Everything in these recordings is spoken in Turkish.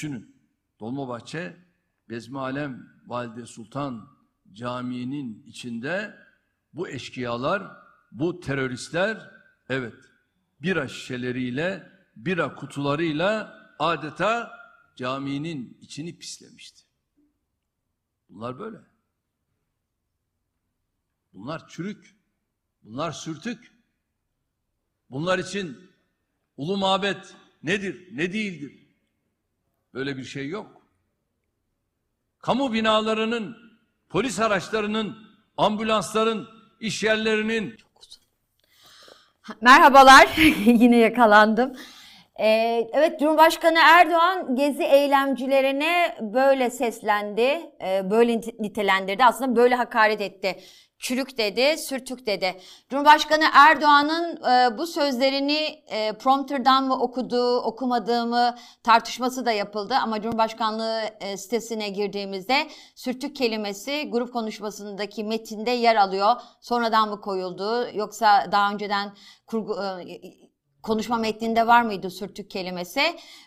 düşünün. Dolmabahçe Bezmi Alem Valide Sultan Camii'nin içinde bu eşkıyalar, bu teröristler evet bira şişeleriyle, bira kutularıyla adeta caminin içini pislemişti. Bunlar böyle. Bunlar çürük. Bunlar sürtük. Bunlar için ulu mabet nedir, ne değildir? Böyle bir şey yok. Kamu binalarının, polis araçlarının, ambulansların, iş yerlerinin Merhabalar, yine yakalandım. Ee, evet, Cumhurbaşkanı Erdoğan gezi eylemcilerine böyle seslendi, e, böyle nite- nitelendirdi. Aslında böyle hakaret etti. Çürük dedi, sürtük dedi. Cumhurbaşkanı Erdoğan'ın e, bu sözlerini e, prompterdan mı okuduğu, okumadığı mı tartışması da yapıldı. Ama Cumhurbaşkanlığı e, sitesine girdiğimizde sürtük kelimesi grup konuşmasındaki metinde yer alıyor. Sonradan mı koyuldu yoksa daha önceden kurgu, e, konuşma metninde var mıydı sürtük kelimesi?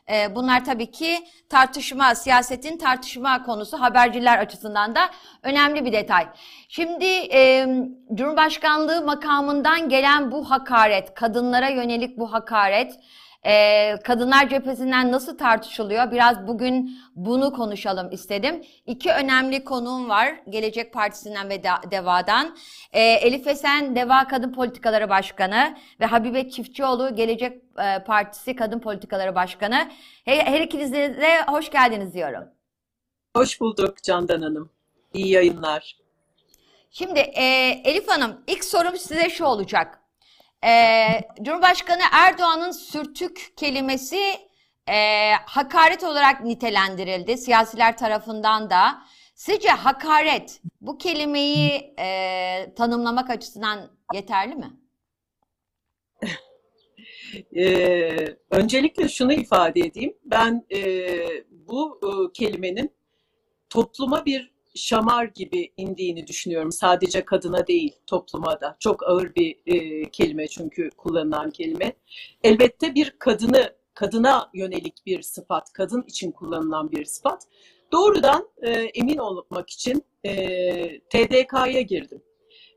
Ee, bunlar tabii ki tartışma, siyasetin tartışma konusu haberciler açısından da önemli bir detay. Şimdi e, Cumhurbaşkanlığı makamından gelen bu hakaret, kadınlara yönelik bu hakaret, e, kadınlar cephesinden nasıl tartışılıyor? Biraz bugün bunu konuşalım istedim. İki önemli konuğum var. Gelecek Partisi'nden ve De- DEVA'dan. E, Elif Esen, DEVA Kadın Politikaları Başkanı ve Habibe Çiftçioğlu, Gelecek e, Partisi Kadın Politikaları Başkanı. Her, her ikinize de hoş geldiniz diyorum. Hoş bulduk Candan Hanım. İyi yayınlar. Şimdi e, Elif Hanım ilk sorum size şu olacak. E, Cumhurbaşkanı Erdoğan'ın sürtük kelimesi e, hakaret olarak nitelendirildi siyasiler tarafından da. Sizce hakaret bu kelimeyi e, tanımlamak açısından yeterli mi? Ee, öncelikle şunu ifade edeyim. Ben e, bu e, kelimenin topluma bir şamar gibi indiğini düşünüyorum. Sadece kadına değil, topluma da. Çok ağır bir e, kelime çünkü kullanılan kelime. Elbette bir kadını, kadına yönelik bir sıfat, kadın için kullanılan bir sıfat. Doğrudan e, emin olmak için e, TDK'ya girdim.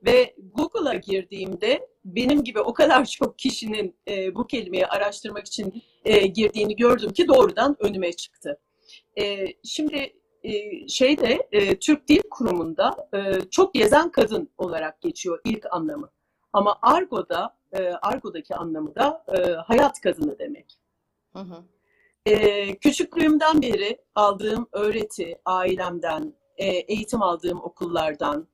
Ve Google'a girdiğimde benim gibi o kadar çok kişinin e, bu kelimeyi araştırmak için e, girdiğini gördüm ki doğrudan önüme çıktı. E, şimdi şeyde e, Türk Dil Kurumu'nda e, çok gezen kadın olarak geçiyor ilk anlamı. Ama Argo'da, e, Argo'daki anlamı da e, hayat kadını demek. Hı hı. Küçüklüğümden beri aldığım öğreti ailemden, e, eğitim aldığım okullardan,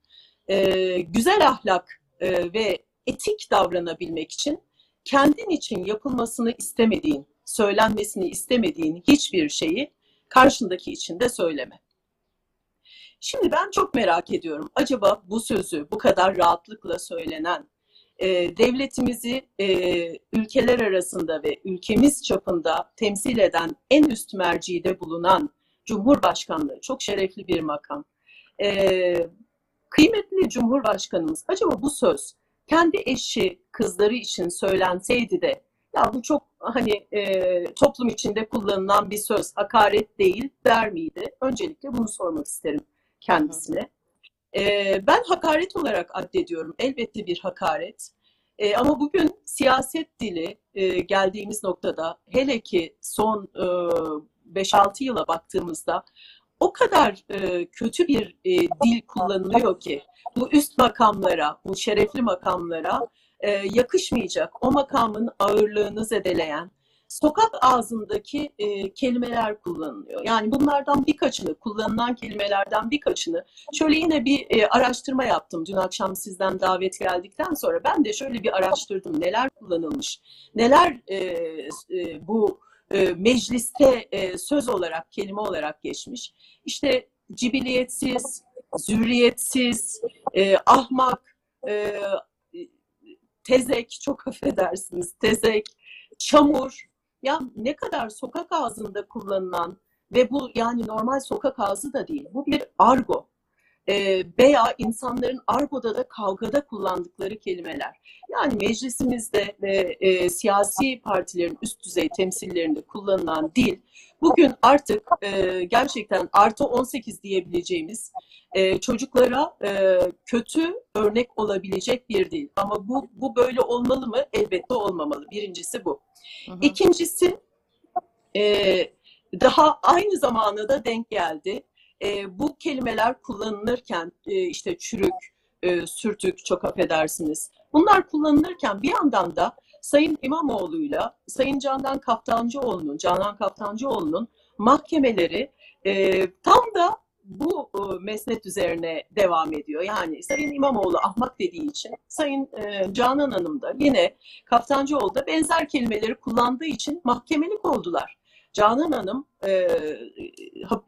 e, güzel ahlak e, ve etik davranabilmek için kendin için yapılmasını istemediğin, söylenmesini istemediğin hiçbir şeyi karşındaki için de söyleme. Şimdi ben çok merak ediyorum. Acaba bu sözü bu kadar rahatlıkla söylenen e, devletimizi e, ülkeler arasında ve ülkemiz çapında temsil eden en üst mercide bulunan Cumhurbaşkanlığı çok şerefli bir makam. E, kıymetli Cumhurbaşkanımız acaba bu söz kendi eşi kızları için söylenseydi de ya bu çok hani e, toplum içinde kullanılan bir söz hakaret değil der miydi? Öncelikle bunu sormak isterim kendisine. Ee, ben hakaret olarak addediyorum. Elbette bir hakaret. Ee, ama bugün siyaset dili e, geldiğimiz noktada hele ki son e, 5-6 yıla baktığımızda o kadar e, kötü bir e, dil kullanılıyor ki bu üst makamlara, bu şerefli makamlara e, yakışmayacak, o makamın ağırlığını zedeleyen, sokak ağzındaki e, kelimeler kullanılıyor. Yani bunlardan birkaçını, kullanılan kelimelerden birkaçını şöyle yine bir e, araştırma yaptım. Dün akşam sizden davet geldikten sonra ben de şöyle bir araştırdım. Neler kullanılmış, neler e, e, bu e, mecliste e, söz olarak, kelime olarak geçmiş. İşte cibiliyetsiz, zürriyetsiz, e, ahmak, e, tezek, çok affedersiniz, tezek, çamur, ya ne kadar sokak ağzında kullanılan ve bu yani normal sokak ağzı da değil. Bu bir argo. E, veya insanların argoda da kavgada kullandıkları kelimeler. Yani meclisimizde ve e, siyasi partilerin üst düzey temsillerinde kullanılan dil bugün artık e, gerçekten artı 18 diyebileceğimiz e, çocuklara e, kötü örnek olabilecek bir dil. Ama bu, bu böyle olmalı mı? Elbette olmamalı. Birincisi bu. Hı hı. İkincisi e, daha aynı zamana da denk geldi. E, bu kelimeler kullanılırken e, işte çürük, e, sürtük çok affedersiniz. Bunlar kullanılırken bir yandan da Sayın İmamoğlu'yla Sayın Candan Kaftancıoğlu'nun, Canan Kaftancıoğlu'nun mahkemeleri e, tam da bu e, mesnet üzerine devam ediyor. Yani Sayın İmamoğlu ahmak dediği için Sayın e, Canan Hanım da yine Kaftancıoğlu da benzer kelimeleri kullandığı için mahkemelik oldular. Canan Hanım e,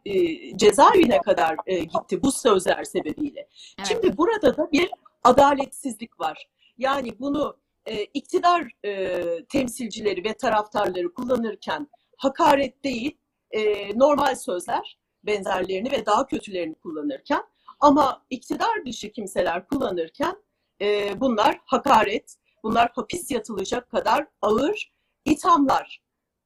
e, cezaevine kadar e, gitti bu sözler sebebiyle. Evet. Şimdi burada da bir adaletsizlik var. Yani bunu e, iktidar e, temsilcileri ve taraftarları kullanırken hakaret değil, e, normal sözler benzerlerini ve daha kötülerini kullanırken ama iktidar dışı kimseler kullanırken e, bunlar hakaret, bunlar hapis yatılacak kadar ağır ithamlar.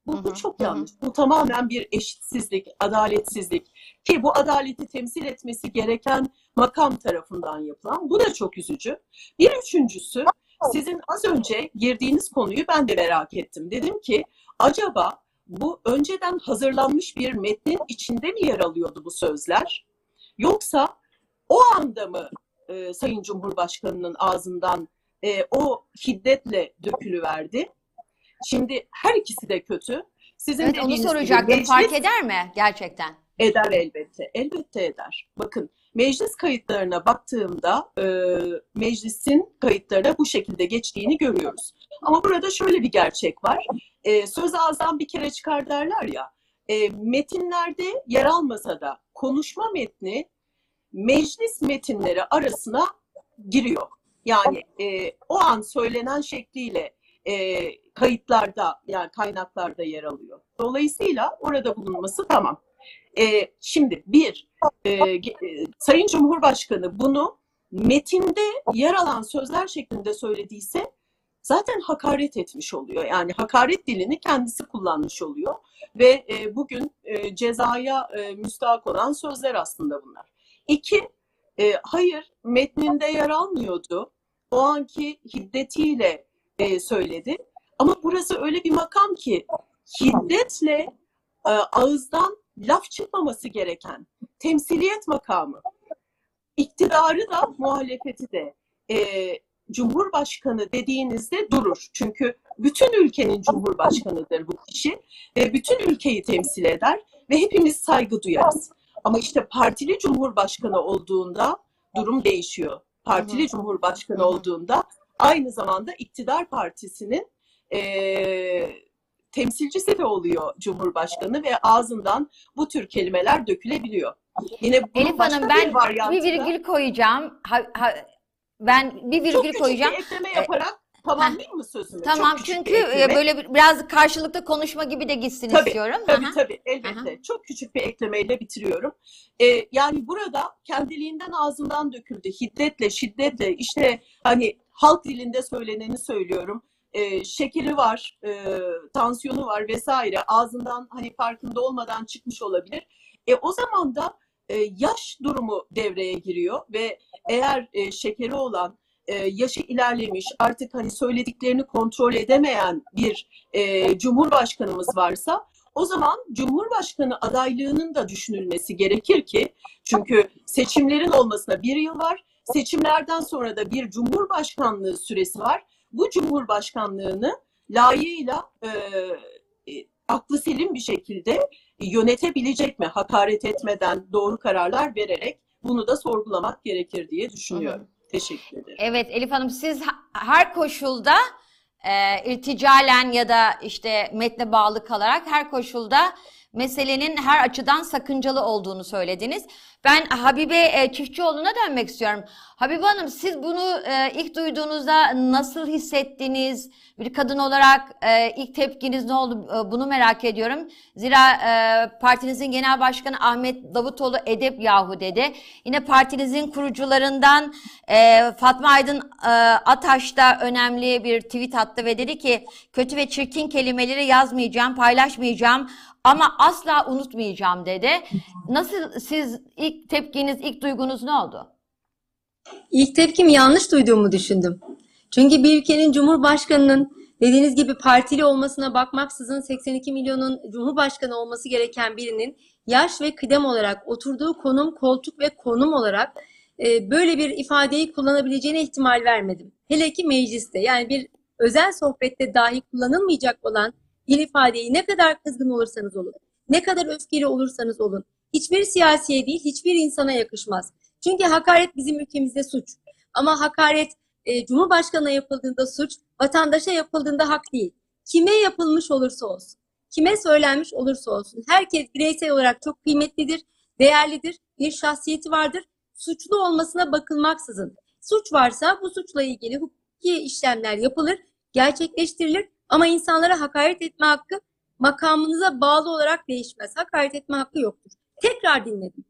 Bu, Hı bu çok hı. yanlış. Bu tamamen bir eşitsizlik, adaletsizlik. Ki bu adaleti temsil etmesi gereken makam tarafından yapılan. Bu da çok üzücü. Bir üçüncüsü sizin az önce girdiğiniz konuyu ben de merak ettim. Dedim ki acaba bu önceden hazırlanmış bir metnin içinde mi yer alıyordu bu sözler? Yoksa o anda mı e, Sayın Cumhurbaşkanı'nın ağzından e, o şiddetle dökülüverdi? Şimdi her ikisi de kötü. Sizin Evet onu dediğiniz gibi soracaktım. meclis- Fark eder mi gerçekten? Eder elbette. Elbette eder. Bakın meclis kayıtlarına baktığımda e, meclisin kayıtlarına bu şekilde geçtiğini görüyoruz. Ama burada şöyle bir gerçek var. E, söz ağızdan bir kere çıkar derler ya. E, metinlerde yer almasa da konuşma metni meclis metinleri arasına giriyor. Yani e, o an söylenen şekliyle e, kayıtlarda yani kaynaklarda yer alıyor. Dolayısıyla orada bulunması tamam. E, şimdi bir, e, e, Sayın Cumhurbaşkanı bunu metinde yer alan sözler şeklinde söylediyse zaten hakaret etmiş oluyor. Yani hakaret dilini kendisi kullanmış oluyor ve e, bugün e, cezaya e, müstahak olan sözler aslında bunlar. İki, e, hayır metninde yer almıyordu. O anki hiddetiyle e, söyledi. Ama burası öyle bir makam ki hiddetle e, ağızdan laf çıkmaması gereken temsiliyet makamı. İktidarı da muhalefeti de e, Cumhurbaşkanı dediğinizde durur. Çünkü bütün ülkenin Cumhurbaşkanıdır bu kişi ve bütün ülkeyi temsil eder ve hepimiz saygı duyarız. Ama işte partili Cumhurbaşkanı olduğunda durum değişiyor. Partili. Cumhurbaşkanı olduğunda aynı zamanda iktidar partisinin e, temsilcisi de oluyor Cumhurbaşkanı ve ağzından bu tür kelimeler dökülebiliyor. Yine Elif Hanım ben bir bir virgül koyacağım. Ha- ha- ben bir çok virgül küçük koyacağım. bir ekleme yaparak tamamlayayım mı sözümü? Tamam Çok çünkü bir e, ekleme. böyle bir- biraz karşılıklı konuşma gibi de gitsin Tabii, istiyorum. Tabii Aha. tabii elbette. Çok küçük bir eklemeyle bitiriyorum. Ee, yani burada kendiliğinden ağzından döküldü. Hiddetle, şiddetle işte hani halk dilinde söyleneni söylüyorum. Ee, şekeri var, e, tansiyonu var vesaire. Ağzından hani farkında olmadan çıkmış olabilir. E, o zaman da e, yaş durumu devreye giriyor ve eğer e, şekeri olan e, yaşı ilerlemiş artık hani söylediklerini kontrol edemeyen bir e, cumhurbaşkanımız varsa o zaman cumhurbaşkanı adaylığının da düşünülmesi gerekir ki çünkü seçimlerin olmasına bir yıl var. Seçimlerden sonra da bir cumhurbaşkanlığı süresi var. Bu cumhurbaşkanlığını layığıyla e, e, aklı selim bir şekilde yönetebilecek mi? Hakaret etmeden doğru kararlar vererek bunu da sorgulamak gerekir diye düşünüyorum. Teşekkür ederim. Evet Elif Hanım siz her koşulda e, irticalen ya da işte metne bağlı kalarak her koşulda meselenin her açıdan sakıncalı olduğunu söylediniz. Ben Habibe e, Çiftçioğlu'na dönmek istiyorum. Habibe Hanım siz bunu e, ilk duyduğunuzda nasıl hissettiniz? Bir kadın olarak e, ilk tepkiniz ne oldu? Bunu merak ediyorum. Zira partinizin genel başkanı Ahmet Davutoğlu edep yahu dedi. Yine partinizin kurucularından Fatma Aydın Ataş da önemli bir tweet attı ve dedi ki kötü ve çirkin kelimeleri yazmayacağım, paylaşmayacağım ama asla unutmayacağım dedi. Nasıl siz ilk tepkiniz, ilk duygunuz ne oldu? İlk tepkim yanlış duyduğumu düşündüm. Çünkü bir ülkenin cumhurbaşkanının dediğiniz gibi partili olmasına bakmaksızın 82 milyonun cumhurbaşkanı olması gereken birinin yaş ve kıdem olarak oturduğu konum, koltuk ve konum olarak e, böyle bir ifadeyi kullanabileceğine ihtimal vermedim. Hele ki mecliste yani bir özel sohbette dahi kullanılmayacak olan bir ifadeyi ne kadar kızgın olursanız olun, ne kadar öfkeli olursanız olun, hiçbir siyasiye değil, hiçbir insana yakışmaz. Çünkü hakaret bizim ülkemizde suç. Ama hakaret e, Cumhurbaşkanına yapıldığında suç, vatandaşa yapıldığında hak değil. Kime yapılmış olursa olsun, kime söylenmiş olursa olsun, herkes bireysel olarak çok kıymetlidir, değerlidir, bir şahsiyeti vardır. Suçlu olmasına bakılmaksızın. Suç varsa bu suçla ilgili hukuki işlemler yapılır, gerçekleştirilir ama insanlara hakaret etme hakkı makamınıza bağlı olarak değişmez. Hakaret etme hakkı yoktur. Tekrar dinledim.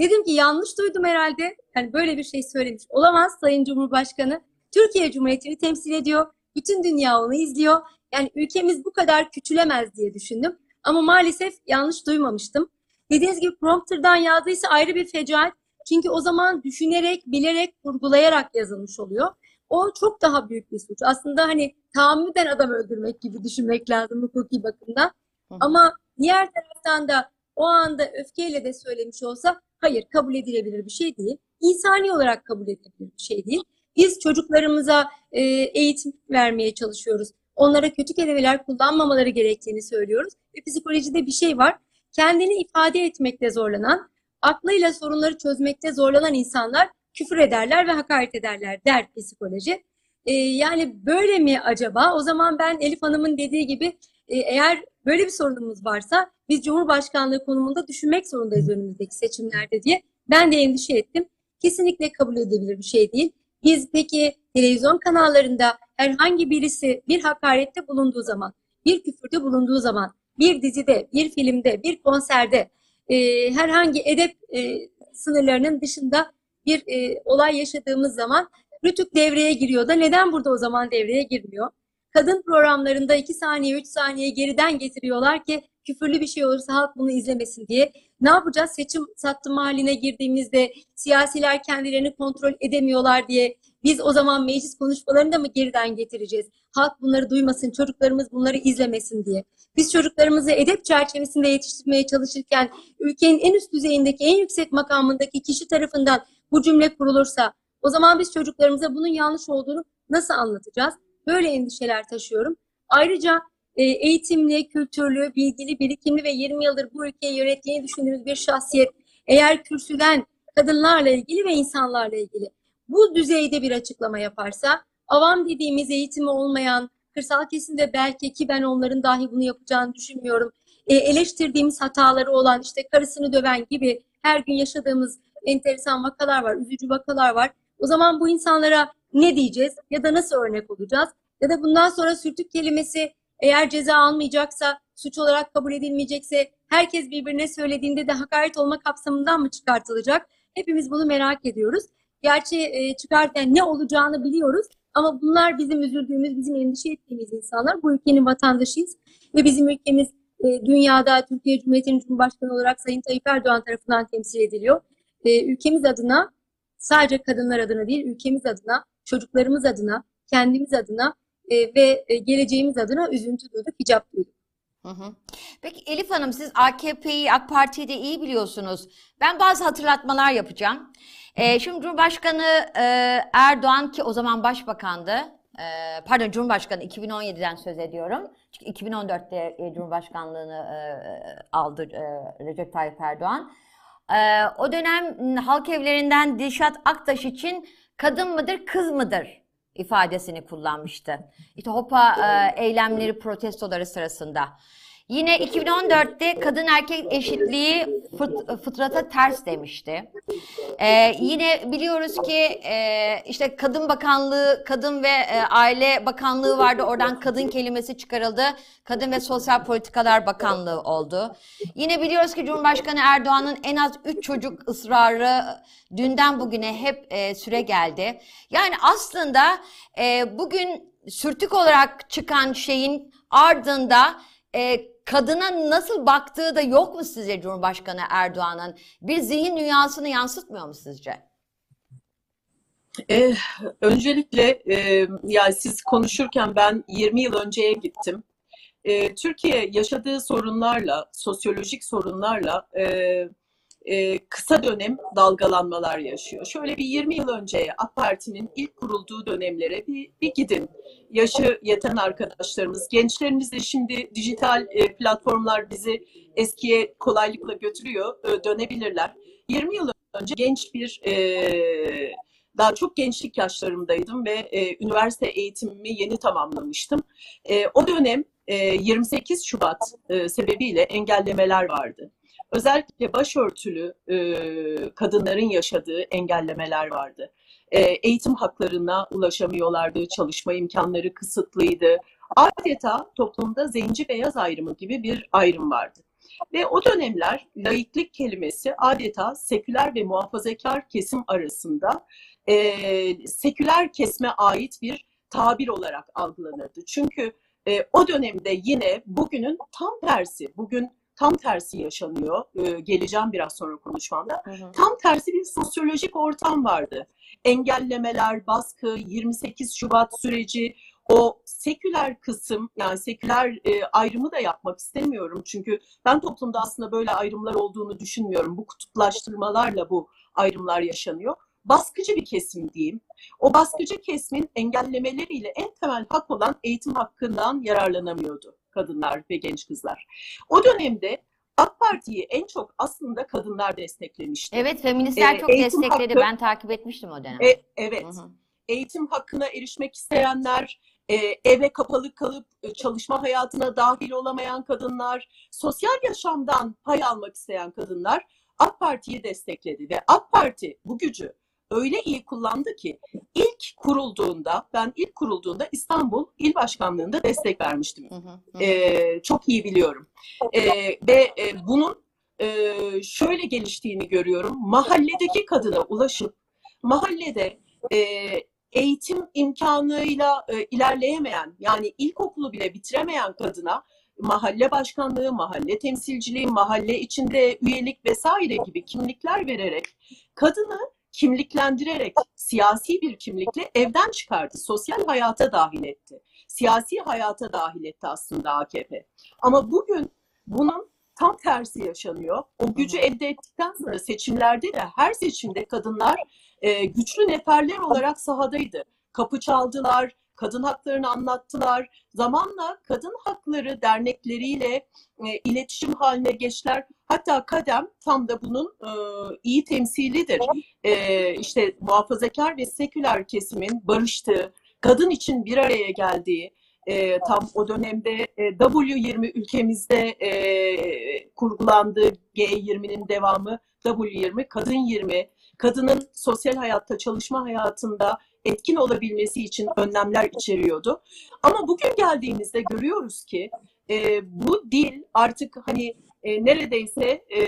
Dedim ki yanlış duydum herhalde. Yani böyle bir şey söylemiş olamaz Sayın Cumhurbaşkanı. Türkiye Cumhuriyeti'ni temsil ediyor. Bütün dünya onu izliyor. Yani ülkemiz bu kadar küçülemez diye düşündüm. Ama maalesef yanlış duymamıştım. Dediğiniz gibi prompterdan yazdıysa ayrı bir fecaat. Çünkü o zaman düşünerek, bilerek, kurgulayarak yazılmış oluyor. O çok daha büyük bir suç. Aslında hani tahammüden adam öldürmek gibi düşünmek lazım hukuki bakımdan. Hı. Ama diğer taraftan da o anda öfkeyle de söylemiş olsa hayır kabul edilebilir bir şey değil. İnsani olarak kabul edilebilir bir şey değil. Biz çocuklarımıza e, eğitim vermeye çalışıyoruz. Onlara kötü kelimeler kullanmamaları gerektiğini söylüyoruz. Ve psikolojide bir şey var. Kendini ifade etmekte zorlanan, aklıyla sorunları çözmekte zorlanan insanlar küfür ederler ve hakaret ederler der psikoloji. E, yani böyle mi acaba? O zaman ben Elif Hanım'ın dediği gibi e, eğer böyle bir sorunumuz varsa biz Cumhurbaşkanlığı konumunda düşünmek zorundayız önümüzdeki seçimlerde diye ben de endişe ettim. Kesinlikle kabul edilebilir bir şey değil. Biz peki televizyon kanallarında herhangi birisi bir hakarette bulunduğu zaman, bir küfürde bulunduğu zaman, bir dizide, bir filmde, bir konserde e, herhangi edep e, sınırlarının dışında bir e, olay yaşadığımız zaman Rütük devreye giriyor da neden burada o zaman devreye girmiyor? Kadın programlarında 2 saniye, 3 saniye geriden getiriyorlar ki küfürlü bir şey olursa halk bunu izlemesin diye. Ne yapacağız? Seçim sattım haline girdiğimizde siyasiler kendilerini kontrol edemiyorlar diye biz o zaman meclis konuşmalarını da mı geriden getireceğiz? Halk bunları duymasın, çocuklarımız bunları izlemesin diye. Biz çocuklarımızı edep çerçevesinde yetiştirmeye çalışırken ülkenin en üst düzeyindeki, en yüksek makamındaki kişi tarafından bu cümle kurulursa o zaman biz çocuklarımıza bunun yanlış olduğunu nasıl anlatacağız? Böyle endişeler taşıyorum. Ayrıca e, eğitimli, kültürlü, bilgili, birikimli ve 20 yıldır bu ülkeyi yönettiğini düşündüğümüz bir şahsiyet eğer kürsüden kadınlarla ilgili ve insanlarla ilgili bu düzeyde bir açıklama yaparsa avam dediğimiz eğitimi olmayan kırsal kesimde belki ki ben onların dahi bunu yapacağını düşünmüyorum. E, eleştirdiğimiz hataları olan işte karısını döven gibi her gün yaşadığımız enteresan vakalar var, üzücü vakalar var. O zaman bu insanlara ne diyeceğiz ya da nasıl örnek olacağız? Ya da bundan sonra sürtük kelimesi eğer ceza almayacaksa, suç olarak kabul edilmeyecekse herkes birbirine söylediğinde de hakaret olma kapsamından mı çıkartılacak? Hepimiz bunu merak ediyoruz. Gerçi e, çıkarken ne olacağını biliyoruz ama bunlar bizim üzüldüğümüz, bizim endişe ettiğimiz insanlar. Bu ülkenin vatandaşıyız ve bizim ülkemiz e, dünyada Türkiye Cumhuriyeti'nin Cumhurbaşkanı olarak Sayın Tayyip Erdoğan tarafından temsil ediliyor. E, ülkemiz adına sadece kadınlar adına değil, ülkemiz adına, çocuklarımız adına, kendimiz adına e, ve e, geleceğimiz adına üzüntü duyduk, hicap duyduk. Peki Elif Hanım siz AKP'yi, AK Parti'yi de iyi biliyorsunuz. Ben bazı hatırlatmalar yapacağım. Ee, şimdi Cumhurbaşkanı e, Erdoğan ki o zaman başbakandı. e, pardon Cumhurbaşkanı 2017'den söz ediyorum. Çünkü 2014'te e, Cumhurbaşkanlığını e, aldı e, Recep Tayyip Erdoğan. E, o dönem halk evlerinden Dilşat Aktaş için kadın mıdır kız mıdır ifadesini kullanmıştı. İşte HOPA e, eylemleri protestoları sırasında. Yine 2014'te kadın erkek eşitliği fıt- fıtrata ters demişti. Ee, yine biliyoruz ki e, işte Kadın Bakanlığı, Kadın ve e, Aile Bakanlığı vardı. Oradan kadın kelimesi çıkarıldı. Kadın ve Sosyal Politikalar Bakanlığı oldu. Yine biliyoruz ki Cumhurbaşkanı Erdoğan'ın en az 3 çocuk ısrarı dünden bugüne hep e, süre geldi. Yani aslında e, bugün sürtük olarak çıkan şeyin ardında e, kadına nasıl baktığı da yok mu sizce Cumhurbaşkanı Erdoğan'ın? Bir zihin dünyasını yansıtmıyor mu sizce? Eh, öncelikle e, yani siz konuşurken ben 20 yıl önceye gittim. E, Türkiye yaşadığı sorunlarla, sosyolojik sorunlarla e, e, kısa dönem dalgalanmalar yaşıyor. Şöyle bir 20 yıl önceye AK Parti'nin ilk kurulduğu dönemlere bir, bir gidin. Yaşı yeten arkadaşlarımız, gençlerimiz de şimdi dijital e, platformlar bizi eskiye kolaylıkla götürüyor, e, dönebilirler. 20 yıl önce genç bir e, daha çok gençlik yaşlarımdaydım ve e, üniversite eğitimimi yeni tamamlamıştım. E, o dönem e, 28 Şubat e, sebebiyle engellemeler vardı. Özellikle başörtülü e, kadınların yaşadığı engellemeler vardı. E, eğitim haklarına ulaşamıyorlardı, çalışma imkanları kısıtlıydı. Adeta toplumda zenci beyaz ayrımı gibi bir ayrım vardı. Ve o dönemler laiklik kelimesi adeta seküler ve muhafazakar kesim arasında e, seküler kesme ait bir tabir olarak algılanırdı. Çünkü e, o dönemde yine bugünün tam tersi, bugün tam tersi yaşanıyor. E, geleceğim biraz sonra konuşmamda. Tam tersi bir sosyolojik ortam vardı. Engellemeler, baskı, 28 Şubat süreci, o seküler kısım yani seküler e, ayrımı da yapmak istemiyorum. Çünkü ben toplumda aslında böyle ayrımlar olduğunu düşünmüyorum. Bu kutuplaştırmalarla bu ayrımlar yaşanıyor baskıcı bir kesim diyeyim. O baskıcı kesimin engellemeleriyle en temel hak olan eğitim hakkından yararlanamıyordu kadınlar ve genç kızlar. O dönemde AK Parti'yi en çok aslında kadınlar desteklemişti. Evet, feministler E, çok destekledi. hakkı- Ben takip etmiştim o dönem. E, evet. Hı hı. Eğitim hakkına erişmek isteyenler, e, eve kapalı kalıp e, çalışma hayatına dahil olamayan kadınlar, sosyal yaşamdan pay almak isteyen kadınlar AK Parti'yi destekledi ve AK Parti bu gücü öyle iyi kullandı ki ilk kurulduğunda ben ilk kurulduğunda İstanbul İl Başkanlığı'nda destek vermiştim. Hı hı, hı. Ee, çok iyi biliyorum. Ee, ve e, bunun e, şöyle geliştiğini görüyorum. Mahalledeki kadına ulaşıp mahallede e, eğitim imkanıyla e, ilerleyemeyen yani ilkokulu bile bitiremeyen kadına mahalle başkanlığı, mahalle temsilciliği, mahalle içinde üyelik vesaire gibi kimlikler vererek kadını kimliklendirerek siyasi bir kimlikle evden çıkardı. Sosyal hayata dahil etti. Siyasi hayata dahil etti aslında AKP. Ama bugün bunun tam tersi yaşanıyor. O gücü elde ettikten sonra seçimlerde de her seçimde kadınlar e, güçlü neferler olarak sahadaydı. Kapı çaldılar, kadın haklarını anlattılar. Zamanla kadın hakları dernekleriyle e, iletişim haline geçtiler. Hatta Kadem tam da bunun e, iyi temsilidir. E, işte muhafazakar ve seküler kesimin barıştığı, kadın için bir araya geldiği, e, tam o dönemde e, W20 ülkemizde e, kurgulandı. G20'nin devamı W20, Kadın 20. Kadının sosyal hayatta, çalışma hayatında etkin olabilmesi için önlemler içeriyordu. Ama bugün geldiğimizde görüyoruz ki e, bu dil artık hani e, neredeyse e,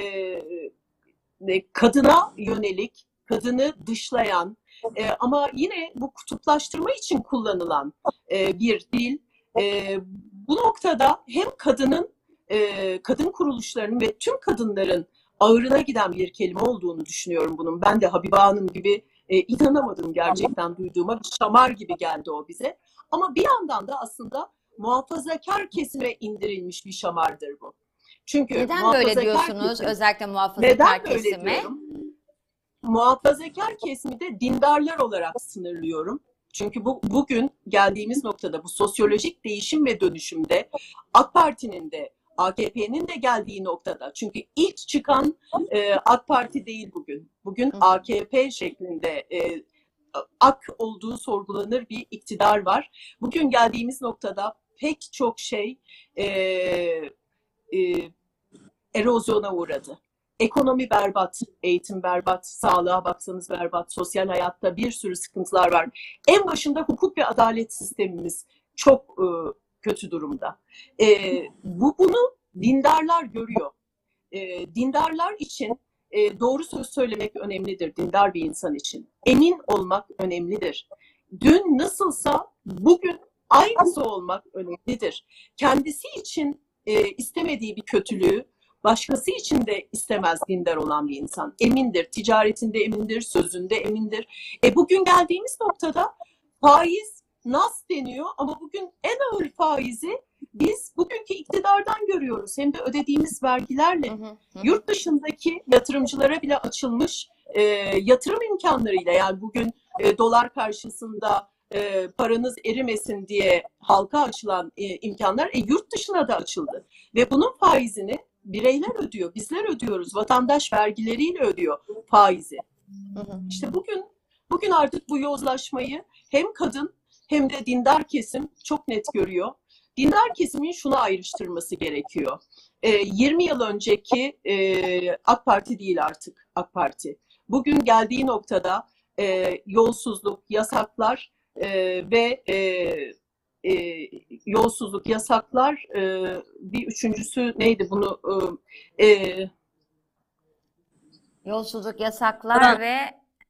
e, kadına yönelik, kadını dışlayan e, ama yine bu kutuplaştırma için kullanılan e, bir dil. E, bu noktada hem kadının, e, kadın kuruluşlarının ve tüm kadınların ağırına giden bir kelime olduğunu düşünüyorum bunun. Ben de Habibe Hanım gibi e, inanamadım gerçekten duyduğuma. Bir şamar gibi geldi o bize. Ama bir yandan da aslında muhafazakar kesime indirilmiş bir şamardır bu. Çünkü Neden böyle diyorsunuz? kesim- Özellikle muhafazakar neden kesime. diyorum? Muhafazakar kesimi de dindarlar olarak sınırlıyorum. Çünkü bu bugün geldiğimiz noktada bu sosyolojik değişim ve dönüşümde AK Parti'nin de AKP'nin de geldiği noktada. Çünkü ilk çıkan e, AK Parti değil bugün. Bugün. AKP şeklinde e, AK olduğu sorgulanır bir iktidar var. Bugün geldiğimiz noktada pek çok şey e, e, erozyona uğradı. Ekonomi berbat, eğitim berbat, sağlığa baksanız berbat, sosyal hayatta bir sürü sıkıntılar var. En başında hukuk ve adalet sistemimiz çok e, kötü durumda. E, bu bunu dindarlar görüyor. E, dindarlar için e, doğru söz söylemek önemlidir dindar bir insan için. Emin olmak önemlidir. Dün nasılsa bugün aynısı olmak önemlidir. Kendisi için e, istemediği bir kötülüğü başkası için de istemez dindar olan bir insan. Emindir, ticaretinde emindir, sözünde emindir. E bugün geldiğimiz noktada faiz nas deniyor ama bugün en ağır faizi biz bugünkü iktidardan görüyoruz. Hem de ödediğimiz vergilerle Hı hı, yurt dışındaki yatırımcılara bile açılmış e, yatırım imkanlarıyla yani bugün e, dolar karşısında e, paranız erimesin diye halka açılan e, imkanlar e, yurt dışına da açıldı. Ve bunun faizini bireyler ödüyor, bizler ödüyoruz. Vatandaş vergileriyle ödüyor faizi. Hı hı. İşte bugün bugün artık bu yozlaşmayı hem kadın hem de dindar kesim çok net görüyor. Dindar kesimin şunu ayrıştırması gerekiyor. Ee, 20 yıl önceki e, AK Parti değil artık AK Parti. Bugün geldiği noktada e, yolsuzluk, yasaklar e, ve e, e, yolsuzluk, yasaklar e, bir üçüncüsü neydi bunu e, e, Yolsuzluk, yasaklar Yalan. ve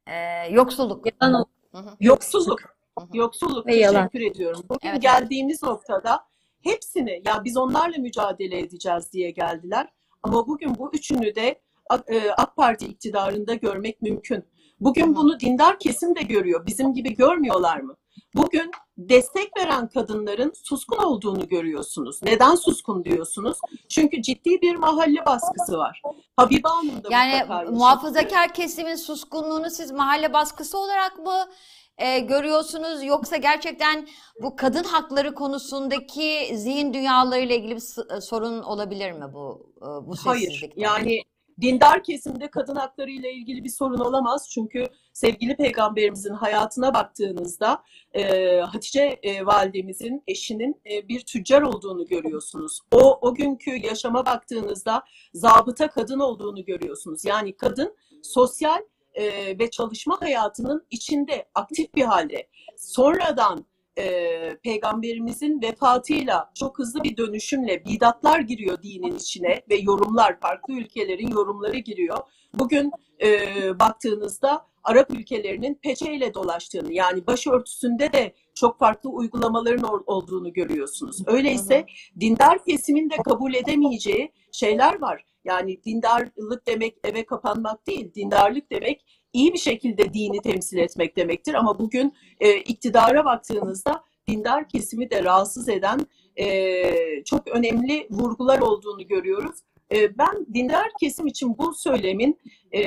e, yoksulluk. Yalan ol- Hı hı. Yoksulluk. Yoksulluk. Ve yalan. Teşekkür ediyorum. Bugün Evet. geldiğimiz noktada hepsini ya biz onlarla mücadele edeceğiz diye geldiler. Ama bugün bu üçünü de AK e, AK Parti iktidarında görmek mümkün. Bugün bunu dindar kesim de görüyor. Bizim gibi görmüyorlar mı? Bugün destek veren kadınların suskun olduğunu görüyorsunuz. Neden suskun diyorsunuz? Çünkü ciddi bir mahalle baskısı var. Habibe Hanım da Yani muhafazakar kesimin suskunluğunu siz mahalle baskısı olarak mı e, görüyorsunuz yoksa gerçekten bu kadın hakları konusundaki zihin dünyalarıyla ilgili bir s- sorun olabilir mi bu e, bu Hayır. Yani dindar kesimde kadın hakları ile ilgili bir sorun olamaz. Çünkü sevgili peygamberimizin hayatına baktığınızda e, Hatice e, validemizin eşinin e, bir tüccar olduğunu görüyorsunuz. O o günkü yaşama baktığınızda zabıta kadın olduğunu görüyorsunuz. Yani kadın sosyal e, ve çalışma hayatının içinde aktif bir halde. Sonradan e, peygamberimizin vefatıyla çok hızlı bir dönüşümle bidatlar giriyor dinin içine ve yorumlar farklı ülkelerin yorumları giriyor. Bugün e, baktığınızda Arap ülkelerinin peçeyle dolaştığını yani başörtüsünde de çok farklı uygulamaların ol- olduğunu görüyorsunuz. Öyleyse dindar kesimin de kabul edemeyeceği şeyler var. Yani dindarlık demek eve kapanmak değil, dindarlık demek iyi bir şekilde dini temsil etmek demektir. Ama bugün e, iktidara baktığınızda dindar kesimi de rahatsız eden e, çok önemli vurgular olduğunu görüyoruz. E, ben dindar kesim için bu söylemin e,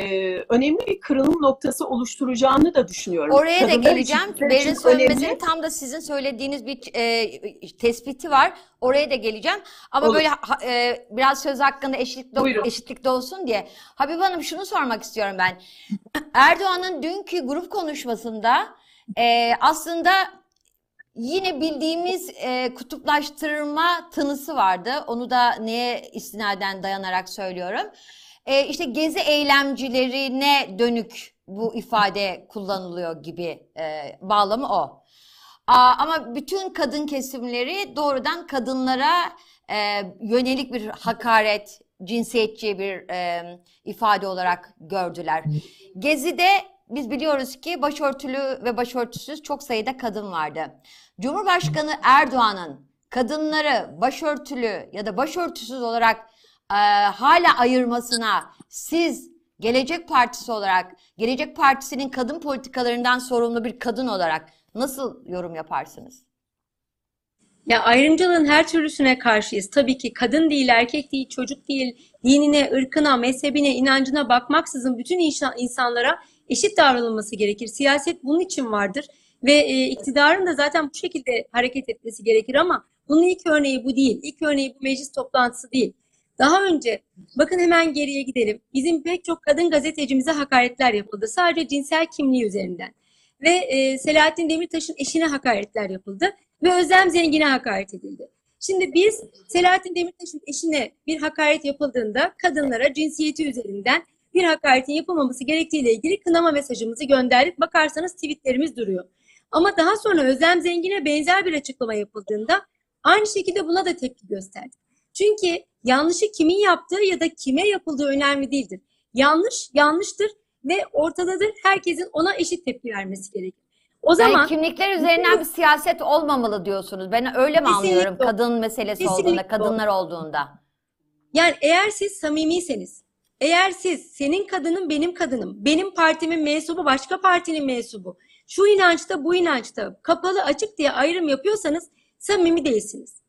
önemli bir kırılım noktası oluşturacağını da düşünüyorum. Oraya da geleceğim. Berin önemli. tam da sizin söylediğiniz bir e, tespiti var. Oraya da geleceğim. Ama Olur. böyle e, biraz söz hakkında eşitlik Buyurun. eşitlikte olsun diye. Habib Hanım şunu sormak istiyorum ben. Erdoğan'ın dünkü grup konuşmasında e, aslında yine bildiğimiz e, kutuplaştırma tınısı vardı. Onu da neye istinaden dayanarak söylüyorum. E, işte gezi eylemcilerine dönük bu ifade kullanılıyor gibi e, bağlamı o. Aa, ama bütün kadın kesimleri doğrudan kadınlara e, yönelik bir hakaret, cinsiyetçi bir e, ifade olarak gördüler. Gezi'de biz biliyoruz ki başörtülü ve başörtüsüz çok sayıda kadın vardı. Cumhurbaşkanı Erdoğan'ın kadınları başörtülü ya da başörtüsüz olarak e, hala ayırmasına siz Gelecek Partisi olarak, Gelecek Partisi'nin kadın politikalarından sorumlu bir kadın olarak nasıl yorum yaparsınız? Ya ayrımcılığın her türlüsüne karşıyız. Tabii ki kadın değil, erkek değil, çocuk değil, dinine, ırkına, mezhebine, inancına bakmaksızın bütün insanlara eşit davranılması gerekir. Siyaset bunun için vardır ve e, iktidarın da zaten bu şekilde hareket etmesi gerekir ama bunun ilk örneği bu değil. İlk örneği bu meclis toplantısı değil. Daha önce bakın hemen geriye gidelim. Bizim pek çok kadın gazetecimize hakaretler yapıldı. Sadece cinsel kimliği üzerinden. Ve e, Selahattin Demirtaş'ın eşine hakaretler yapıldı ve Özlem Zengin'e hakaret edildi. Şimdi biz Selahattin Demirtaş'ın eşine bir hakaret yapıldığında kadınlara cinsiyeti üzerinden bir hakaretin yapılmaması gerektiğiyle ilgili kınama mesajımızı gönderdik. Bakarsanız tweetlerimiz duruyor. Ama daha sonra Özlem Zengin'e benzer bir açıklama yapıldığında aynı şekilde buna da tepki gösterdik. Çünkü yanlışı kimin yaptığı ya da kime yapıldığı önemli değildir. Yanlış yanlıştır ve ortadadır. Herkesin ona eşit tepki vermesi gerekir. O Yani zaman kimlikler üzerinden bir siyaset olmamalı diyorsunuz. Ben öyle mi Kesinlikle anlıyorum kadın meselesi Kesinlikle olduğunda, kadınlar olduğunda? Yani eğer siz samimiyseniz, eğer siz senin kadının benim kadınım, benim partimin mensubu başka partinin mensubu, şu inançta bu inançta kapalı açık diye ayrım yapıyorsanız samimi değilsiniz.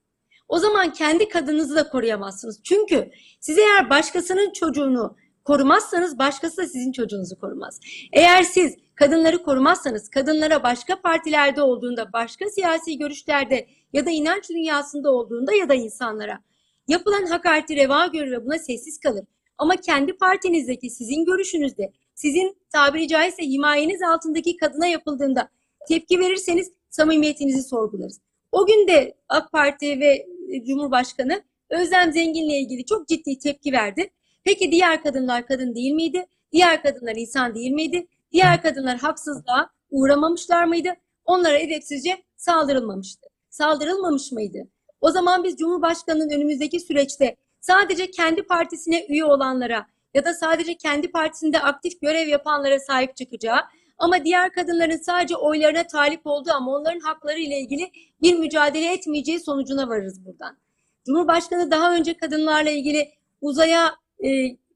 O zaman kendi kadınınızı da koruyamazsınız. Çünkü siz eğer başkasının çocuğunu korumazsanız başkası da sizin çocuğunuzu korumaz. Eğer siz kadınları korumazsanız kadınlara başka partilerde olduğunda, başka siyasi görüşlerde ya da inanç dünyasında olduğunda ya da insanlara Yapılan hakareti reva görür ve buna sessiz kalır. Ama kendi partinizdeki sizin görüşünüzde, sizin tabiri caizse himayeniz altındaki kadına yapıldığında tepki verirseniz samimiyetinizi sorgularız. O gün de AK Parti ve Cumhurbaşkanı Özlem Zengin'le ilgili çok ciddi tepki verdi. Peki diğer kadınlar kadın değil miydi? Diğer kadınlar insan değil miydi? Diğer kadınlar haksızlığa uğramamışlar mıydı? Onlara edepsizce saldırılmamıştı. Saldırılmamış mıydı? O zaman biz Cumhurbaşkanı'nın önümüzdeki süreçte sadece kendi partisine üye olanlara ya da sadece kendi partisinde aktif görev yapanlara sahip çıkacağı ama diğer kadınların sadece oylarına talip olduğu ama onların hakları ile ilgili bir mücadele etmeyeceği sonucuna varırız buradan. Cumhurbaşkanı daha önce kadınlarla ilgili uzaya e,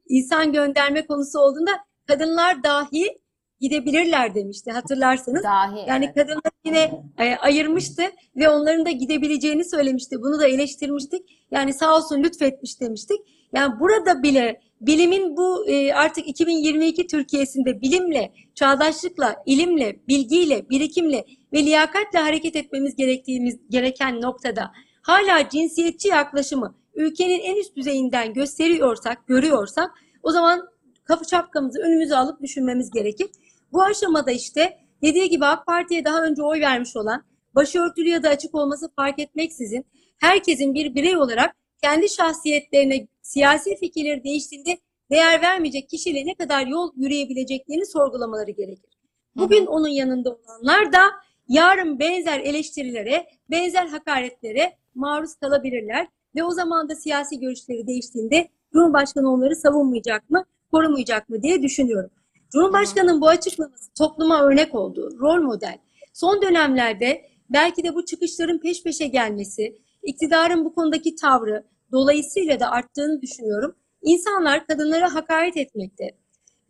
insan gönderme konusu olduğunda kadınlar dahi gidebilirler demişti hatırlarsanız. Dahi. Yani evet. kadınları yine e, ayırmıştı ve onların da gidebileceğini söylemişti. Bunu da eleştirmiştik. Yani sağ olsun lütfetmiş demiştik. Yani burada bile bilimin bu e, artık 2022 Türkiye'sinde bilimle, çağdaşlıkla, ilimle, bilgiyle, birikimle ve liyakatle hareket etmemiz gerektiğimiz gereken noktada hala cinsiyetçi yaklaşımı ülkenin en üst düzeyinden gösteriyorsak, görüyorsak o zaman kafa şapkamızı önümüze alıp düşünmemiz gerekir. Bu aşamada işte dediği gibi AK Parti'ye daha önce oy vermiş olan, başörtülü ya da açık olması fark etmeksizin herkesin bir birey olarak kendi şahsiyetlerine, siyasi fikirleri değiştiğinde değer vermeyecek kişiyle ne kadar yol yürüyebileceklerini sorgulamaları gerekir. Bugün onun yanında olanlar da yarın benzer eleştirilere, benzer hakaretlere maruz kalabilirler ve o zaman da siyasi görüşleri değiştiğinde Cumhurbaşkanı onları savunmayacak mı, korumayacak mı diye düşünüyorum. Cumhurbaşkanının bu açıklaması topluma örnek olduğu, rol model. Son dönemlerde belki de bu çıkışların peş peşe gelmesi, iktidarın bu konudaki tavrı dolayısıyla da arttığını düşünüyorum. İnsanlar kadınlara hakaret etmekte.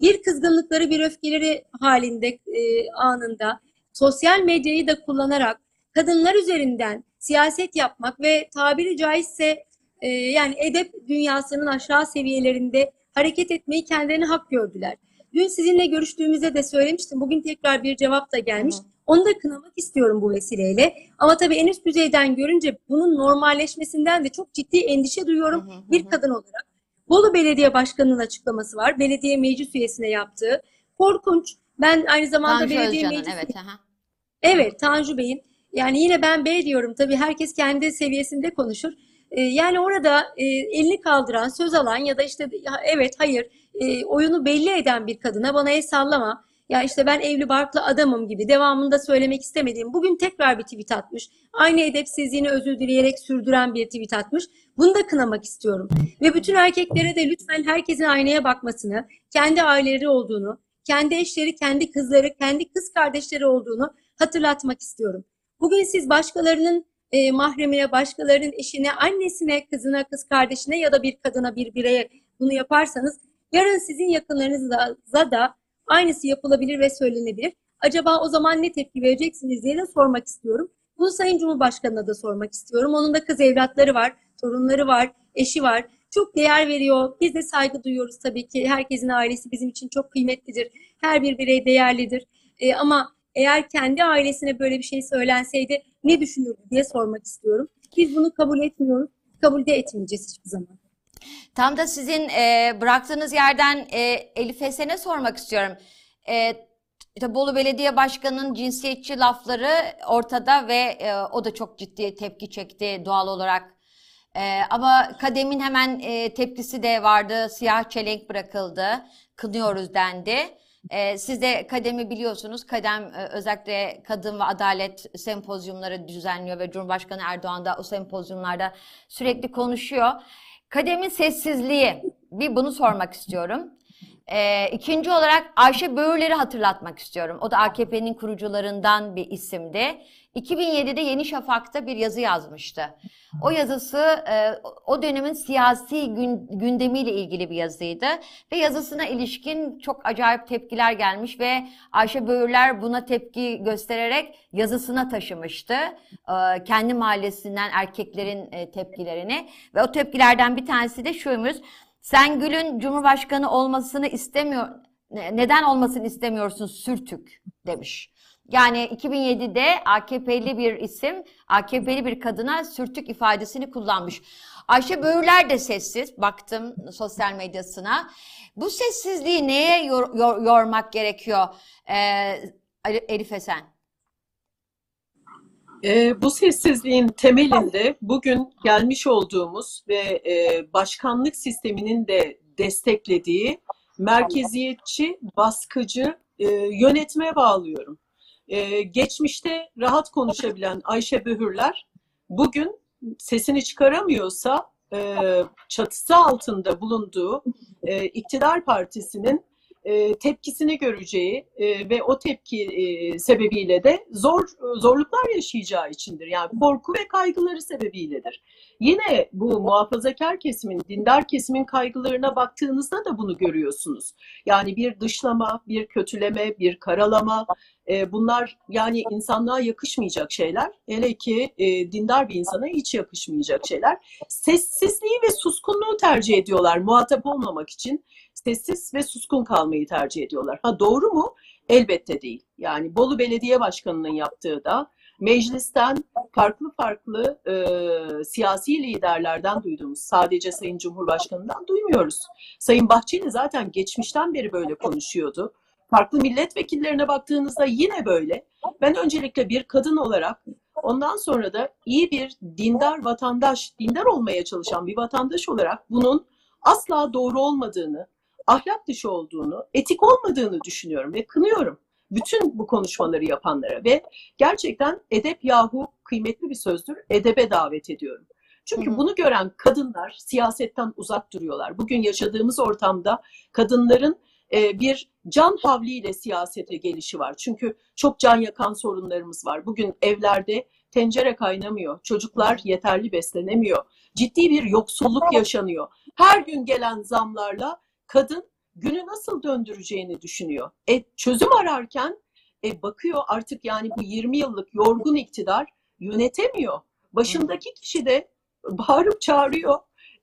Bir kızgınlıkları, bir öfkeleri halinde e, anında sosyal medyayı da kullanarak kadınlar üzerinden siyaset yapmak ve tabiri caizse e, yani edep dünyasının aşağı seviyelerinde hareket etmeyi kendilerine hak gördüler. Dün sizinle görüştüğümüzde de söylemiştim. Bugün tekrar bir cevap da gelmiş. Onu da kınamak istiyorum bu vesileyle. Ama tabii en üst düzeyden görünce bunun normalleşmesinden de çok ciddi endişe duyuyorum bir kadın olarak. Bolu Belediye Başkanı'nın açıklaması var. Belediye meclis üyesine yaptığı. Korkunç. Ben aynı zamanda Tanju belediye Özcan'ın meclis evet. aha. Evet, Tanju Bey'in. Yani yine ben bey diyorum. Tabii herkes kendi seviyesinde konuşur. Ee, yani orada e, elini kaldıran, söz alan ya da işte evet, hayır e, oyunu belli eden bir kadına bana el sallama. Ya işte ben evli barklı adamım gibi devamında söylemek istemediğim. Bugün tekrar bir tweet atmış. Aynı edepsizliğini özür dileyerek sürdüren bir tweet atmış. Bunu da kınamak istiyorum. Ve bütün erkeklere de lütfen herkesin aynaya bakmasını, kendi aileleri olduğunu, kendi eşleri, kendi kızları, kendi kız kardeşleri olduğunu hatırlatmak istiyorum. Bugün siz başkalarının e, mahremine, başkalarının eşine, annesine, kızına, kız kardeşine ya da bir kadına, bir bireye bunu yaparsanız yarın sizin yakınlarınıza da aynısı yapılabilir ve söylenebilir. Acaba o zaman ne tepki vereceksiniz diye de sormak istiyorum. Bunu Sayın Cumhurbaşkanı'na da sormak istiyorum. Onun da kız evlatları var, torunları var, eşi var. Çok değer veriyor. Biz de saygı duyuyoruz tabii ki. Herkesin ailesi bizim için çok kıymetlidir. Her bir birey değerlidir. E, ama eğer kendi ailesine böyle bir şey söylenseydi ne düşünürdü diye sormak istiyorum. Biz bunu kabul etmiyoruz. Kabul de etmeyeceğiz hiçbir zaman. Tam da sizin e, bıraktığınız yerden e, Elif Esen'e sormak istiyorum. E, işte Bolu Belediye Başkanı'nın cinsiyetçi lafları ortada ve e, o da çok ciddi tepki çekti doğal olarak. Ee, ama Kadem'in hemen e, tepkisi de vardı. Siyah çelenk bırakıldı. Kınıyoruz dendi. Ee, siz de Kadem'i biliyorsunuz. Kadem e, özellikle kadın ve adalet sempozyumları düzenliyor ve Cumhurbaşkanı Erdoğan da o sempozyumlarda sürekli konuşuyor. Kadem'in sessizliği. Bir bunu sormak istiyorum. Ee, ikinci olarak Ayşe Böğürler'i hatırlatmak istiyorum. O da AKP'nin kurucularından bir isimdi. 2007'de Yeni Şafak'ta bir yazı yazmıştı. O yazısı e, o dönemin siyasi gün, gündemiyle ilgili bir yazıydı. Ve yazısına ilişkin çok acayip tepkiler gelmiş ve Ayşe Böğürler buna tepki göstererek yazısına taşımıştı. E, kendi mahallesinden erkeklerin e, tepkilerini. Ve o tepkilerden bir tanesi de şuymuş. Sen Gül'ün Cumhurbaşkanı olmasını istemiyor, ne- neden olmasını istemiyorsun sürtük demiş. Yani 2007'de AKP'li bir isim, AKP'li bir kadına sürtük ifadesini kullanmış. Ayşe Böğürler de sessiz, baktım sosyal medyasına. Bu sessizliği neye yor- yor- yormak gerekiyor ee, Elif Esen? Ee, bu sessizliğin temelinde bugün gelmiş olduğumuz ve e, başkanlık sisteminin de desteklediği merkeziyetçi, baskıcı e, yönetmeye bağlıyorum. E, geçmişte rahat konuşabilen Ayşe Böhürler bugün sesini çıkaramıyorsa e, çatısı altında bulunduğu e, iktidar partisinin e, tepkisini göreceği e, ve o tepki e, sebebiyle de zor zorluklar yaşayacağı içindir. Yani korku ve kaygıları sebebiyledir. Yine bu muhafazakar kesimin, dindar kesimin kaygılarına baktığınızda da bunu görüyorsunuz. Yani bir dışlama, bir kötüleme, bir karalama e, bunlar yani insanlığa yakışmayacak şeyler. Hele ki e, dindar bir insana hiç yakışmayacak şeyler. Sessizliği ve suskunluğu tercih ediyorlar muhatap olmamak için sessiz ve suskun kalmayı tercih ediyorlar. Ha doğru mu? Elbette değil. Yani Bolu Belediye Başkanı'nın yaptığı da meclisten farklı farklı e, siyasi liderlerden duyduğumuz sadece Sayın Cumhurbaşkanı'ndan duymuyoruz. Sayın Bahçeli zaten geçmişten beri böyle konuşuyordu. Farklı milletvekillerine baktığınızda yine böyle. Ben öncelikle bir kadın olarak ondan sonra da iyi bir dindar vatandaş, dindar olmaya çalışan bir vatandaş olarak bunun asla doğru olmadığını, ahlak dışı olduğunu, etik olmadığını düşünüyorum ve kınıyorum bütün bu konuşmaları yapanlara ve gerçekten edep yahu kıymetli bir sözdür. Edebe davet ediyorum. Çünkü bunu gören kadınlar siyasetten uzak duruyorlar. Bugün yaşadığımız ortamda kadınların e, bir can havliyle siyasete gelişi var. Çünkü çok can yakan sorunlarımız var. Bugün evlerde tencere kaynamıyor, çocuklar yeterli beslenemiyor, ciddi bir yoksulluk yaşanıyor. Her gün gelen zamlarla kadın günü nasıl döndüreceğini düşünüyor. E, çözüm ararken e, bakıyor artık yani bu 20 yıllık yorgun iktidar yönetemiyor. Başındaki kişi de bağırıp çağırıyor.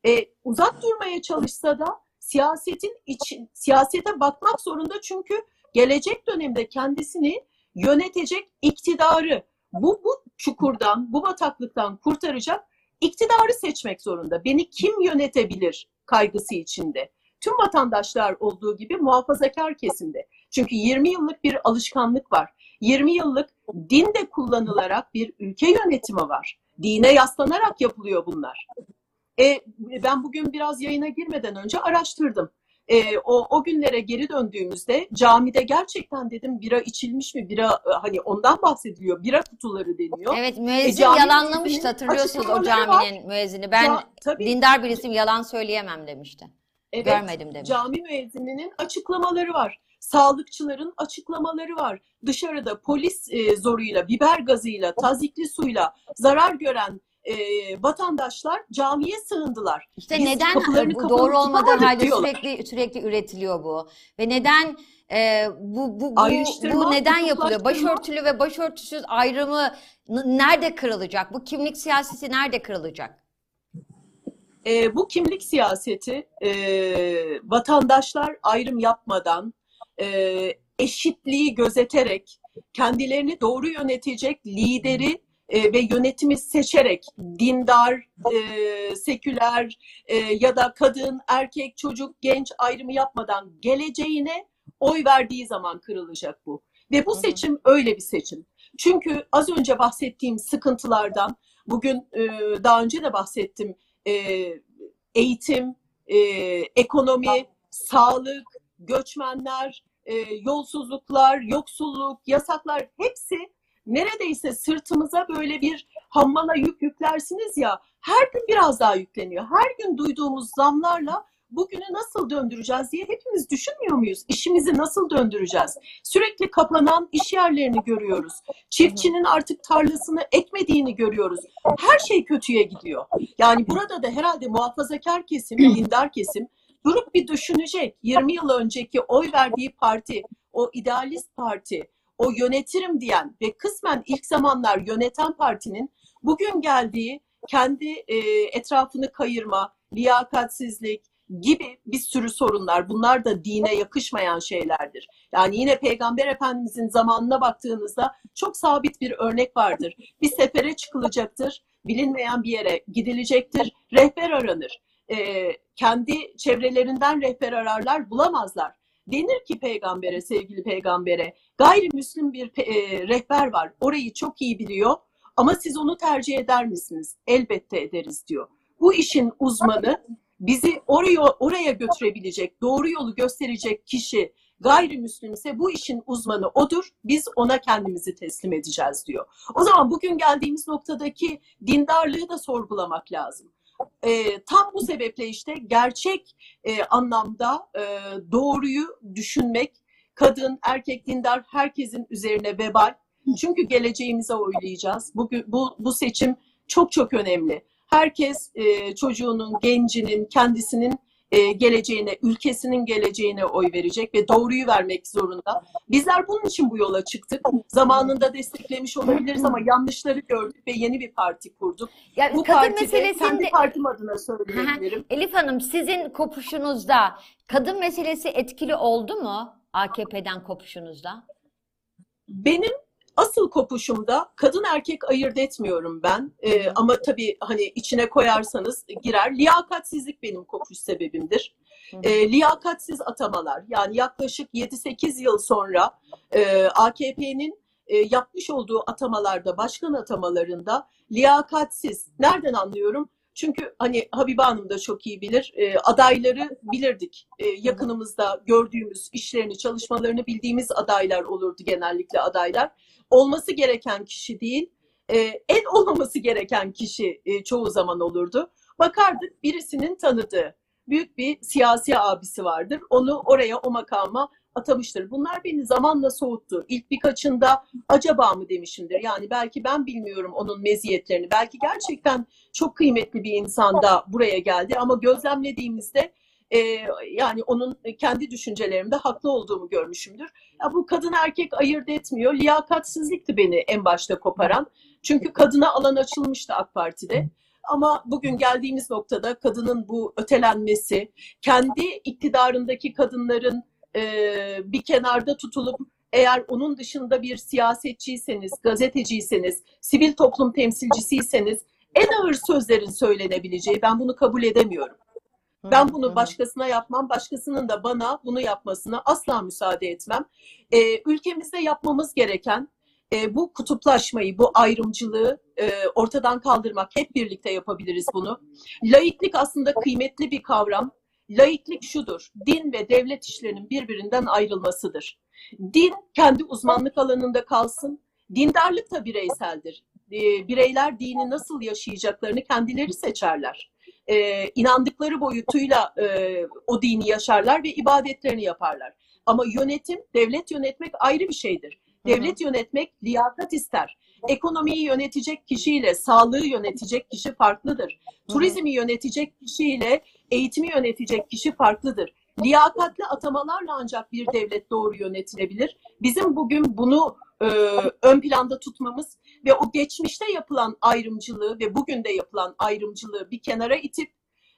E, uzak durmaya çalışsa da siyasetin için siyasete bakmak zorunda çünkü gelecek dönemde kendisini yönetecek iktidarı bu bu çukurdan, bu bataklıktan kurtaracak iktidarı seçmek zorunda. Beni kim yönetebilir kaygısı içinde. Tüm vatandaşlar olduğu gibi muhafazakar kesimde. Çünkü 20 yıllık bir alışkanlık var. 20 yıllık din de kullanılarak bir ülke yönetimi var. Dine yaslanarak yapılıyor bunlar. E, ben bugün biraz yayına girmeden önce araştırdım. E, o, o günlere geri döndüğümüzde camide gerçekten dedim bira içilmiş mi? Bira e, hani ondan bahsediliyor. Bira kutuları deniyor. Evet müezzin E, yalanlamıştı hatırlıyorsunuz o caminin müezzini. Ben Ya, tabii dindar bir isim yalan söyleyemem demişti. evet, Görmedim demiş. cami müezzininin açıklamaları var. Sağlıkçıların açıklamaları var. Dışarıda polis e, zoruyla, biber gazıyla, tazikli suyla zarar gören e, vatandaşlar camiye sığındılar. İşte Biz neden bu doğru olmadığı halde diyorlar. sürekli sürekli üretiliyor bu ve neden e, bu bu bu, bu neden yapılıyor? Başörtülü ve başörtüsüz ayrımı nerede kırılacak? Bu kimlik siyaseti nerede kırılacak? E, bu kimlik siyaseti e, vatandaşlar ayrım yapmadan, e, eşitliği gözeterek, kendilerini doğru yönetecek lideri e, ve yönetimi seçerek dindar, e, seküler e, ya da kadın, erkek, çocuk, genç ayrımı yapmadan geleceğine oy verdiği zaman kırılacak bu. Ve bu seçim öyle bir seçim. Çünkü az önce bahsettiğim sıkıntılardan, bugün e, daha önce de bahsettim, e, eğitim, e, ekonomi, sağlık, göçmenler, e, yolsuzluklar, yoksulluk, yasaklar hepsi neredeyse sırtımıza böyle bir hammala yük yüklersiniz ya her gün biraz daha yükleniyor. Her gün duyduğumuz zamlarla bugünü nasıl döndüreceğiz diye hepimiz düşünmüyor muyuz? İşimizi nasıl döndüreceğiz? Sürekli kapanan iş yerlerini görüyoruz. Çiftçinin artık tarlasını ekmediğini görüyoruz. Her şey kötüye gidiyor. Yani burada da herhalde muhafazakar kesim, dindar kesim durup bir düşünecek. 20 yıl önceki oy verdiği parti, o idealist parti, o yönetirim diyen ve kısmen ilk zamanlar yöneten partinin bugün geldiği kendi e, etrafını kayırma, liyakatsizlik gibi bir sürü sorunlar. Bunlar da dine yakışmayan şeylerdir. Yani yine Peygamber Efendimizin zamanına baktığınızda çok sabit bir örnek vardır. Bir sefere çıkılacaktır, bilinmeyen bir yere gidilecektir, rehber aranır. E, kendi çevrelerinden rehber ararlar, bulamazlar. Denir ki peygambere, sevgili peygambere, gayrimüslim bir e, rehber var. Orayı çok iyi biliyor ama siz onu tercih eder misiniz? Elbette ederiz diyor. Bu işin uzmanı bizi oraya oraya götürebilecek, doğru yolu gösterecek kişi gayrimüslimse bu işin uzmanı odur. Biz ona kendimizi teslim edeceğiz diyor. O zaman bugün geldiğimiz noktadaki dindarlığı da sorgulamak lazım. E, tam bu sebeple işte gerçek e, anlamda e, doğruyu düşünmek, kadın, erkek, dindar herkesin üzerine vebal. Çünkü geleceğimize oylayacağız. Bugün bu, bu seçim çok çok önemli. Herkes e, çocuğunun, gencinin, kendisinin e, geleceğine, ülkesinin geleceğine oy verecek ve doğruyu vermek zorunda. Bizler bunun için bu yola çıktık. Zamanında desteklemiş olabiliriz ama yanlışları gördük ve yeni bir parti kurduk. Ya Bu kadın partide kendi partim adına söyleyebilirim. Elif Hanım sizin kopuşunuzda kadın meselesi etkili oldu mu AKP'den kopuşunuzda? Benim asıl kopuşumda kadın erkek ayırt etmiyorum ben. Ee, ama tabii hani içine koyarsanız girer. Liyakatsizlik benim kopuş sebebimdir. Ee, liyakatsiz atamalar yani yaklaşık 7-8 yıl sonra e, AKP'nin e, yapmış olduğu atamalarda, başkan atamalarında liyakatsiz. Nereden anlıyorum? Çünkü hani Habibe Hanım da çok iyi bilir. E, adayları bilirdik. E, yakınımızda gördüğümüz işlerini, çalışmalarını bildiğimiz adaylar olurdu genellikle adaylar. Olması gereken kişi değil, e, en olmaması gereken kişi e, çoğu zaman olurdu. Bakardık birisinin tanıdığı büyük bir siyasi abisi vardır. Onu oraya o makama atamıştır. Bunlar beni zamanla soğuttu. İlk birkaçında acaba mı demişimdir. Yani belki ben bilmiyorum onun meziyetlerini. Belki gerçekten çok kıymetli bir insan da buraya geldi ama gözlemlediğimizde e, yani onun kendi düşüncelerimde haklı olduğumu görmüşümdür. Ya bu kadın erkek ayırt etmiyor. Liyakatsizlikti beni en başta koparan. Çünkü kadına alan açılmıştı AK Parti'de. Ama bugün geldiğimiz noktada kadının bu ötelenmesi, kendi iktidarındaki kadınların e, bir kenarda tutulup eğer onun dışında bir siyasetçiyseniz, gazeteciyseniz, sivil toplum temsilcisiyseniz en ağır sözlerin söylenebileceği ben bunu kabul edemiyorum. Ben bunu başkasına yapmam, başkasının da bana bunu yapmasına asla müsaade etmem. Ee, ülkemizde yapmamız gereken e, bu kutuplaşmayı, bu ayrımcılığı e, ortadan kaldırmak. Hep birlikte yapabiliriz bunu. Laiklik aslında kıymetli bir kavram. Laiklik şudur, din ve devlet işlerinin birbirinden ayrılmasıdır. Din kendi uzmanlık alanında kalsın, dindarlık da bireyseldir. E, bireyler dini nasıl yaşayacaklarını kendileri seçerler. E, inandıkları boyutuyla e, o dini yaşarlar ve ibadetlerini yaparlar. Ama yönetim, devlet yönetmek ayrı bir şeydir. Devlet yönetmek liyakat ister. Ekonomiyi yönetecek kişiyle sağlığı yönetecek kişi farklıdır. Turizmi yönetecek kişiyle eğitimi yönetecek kişi farklıdır. Liyakatli atamalarla ancak bir devlet doğru yönetilebilir. Bizim bugün bunu e, ön planda tutmamız ve o geçmişte yapılan ayrımcılığı ve bugün de yapılan ayrımcılığı bir kenara itip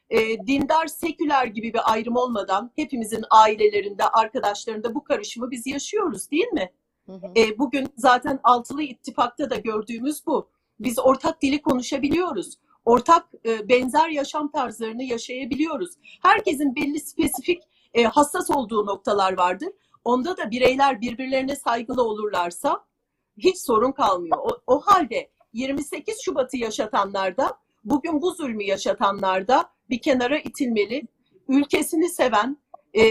e, dindar, seküler gibi bir ayrım olmadan hepimizin ailelerinde, arkadaşlarında bu karışımı biz yaşıyoruz değil mi? E, bugün zaten altılı ittifakta da gördüğümüz bu. Biz ortak dili konuşabiliyoruz. Ortak e, benzer yaşam tarzlarını yaşayabiliyoruz. Herkesin belli spesifik e, hassas olduğu noktalar vardır. Onda da bireyler birbirlerine saygılı olurlarsa hiç sorun kalmıyor. O, o halde 28 Şubat'ı yaşatanlar da bugün bu zulmü yaşatanlar da bir kenara itilmeli. Ülkesini seven e,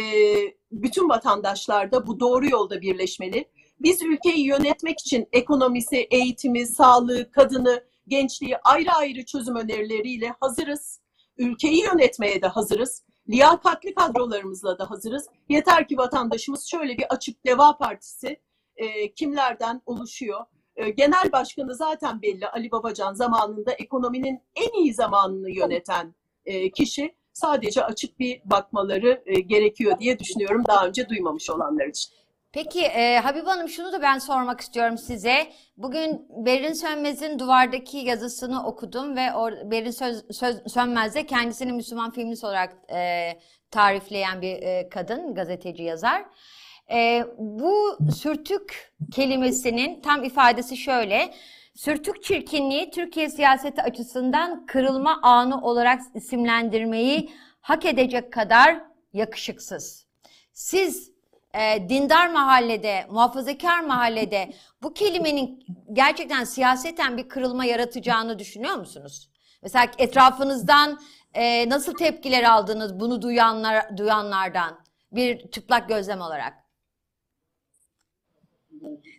bütün vatandaşlar da bu doğru yolda birleşmeli. Biz ülkeyi yönetmek için ekonomisi, eğitimi, sağlığı, kadını, gençliği ayrı ayrı çözüm önerileriyle hazırız. Ülkeyi yönetmeye de hazırız. Liyakatli kadrolarımızla da hazırız. Yeter ki vatandaşımız şöyle bir açık Deva Partisi e, kimlerden oluşuyor? E, genel başkanı zaten belli Ali Babacan zamanında ekonominin en iyi zamanını yöneten e, kişi. Sadece açık bir bakmaları e, gerekiyor diye düşünüyorum daha önce duymamış olanlar için. Peki e, Habib Hanım şunu da ben sormak istiyorum size. Bugün Berin Sönmez'in duvardaki yazısını okudum ve or, Berin Söz, Söz- Sönmez de kendisini Müslüman feminist olarak e, tarifleyen bir e, kadın, gazeteci, yazar. E, bu sürtük kelimesinin tam ifadesi şöyle. Sürtük çirkinliği Türkiye siyaseti açısından kırılma anı olarak isimlendirmeyi hak edecek kadar yakışıksız. Siz e, dindar mahallede, muhafazakar mahallede bu kelimenin gerçekten siyaseten bir kırılma yaratacağını düşünüyor musunuz? Mesela etrafınızdan e, nasıl tepkiler aldınız bunu duyanlar duyanlardan bir çıplak gözlem olarak?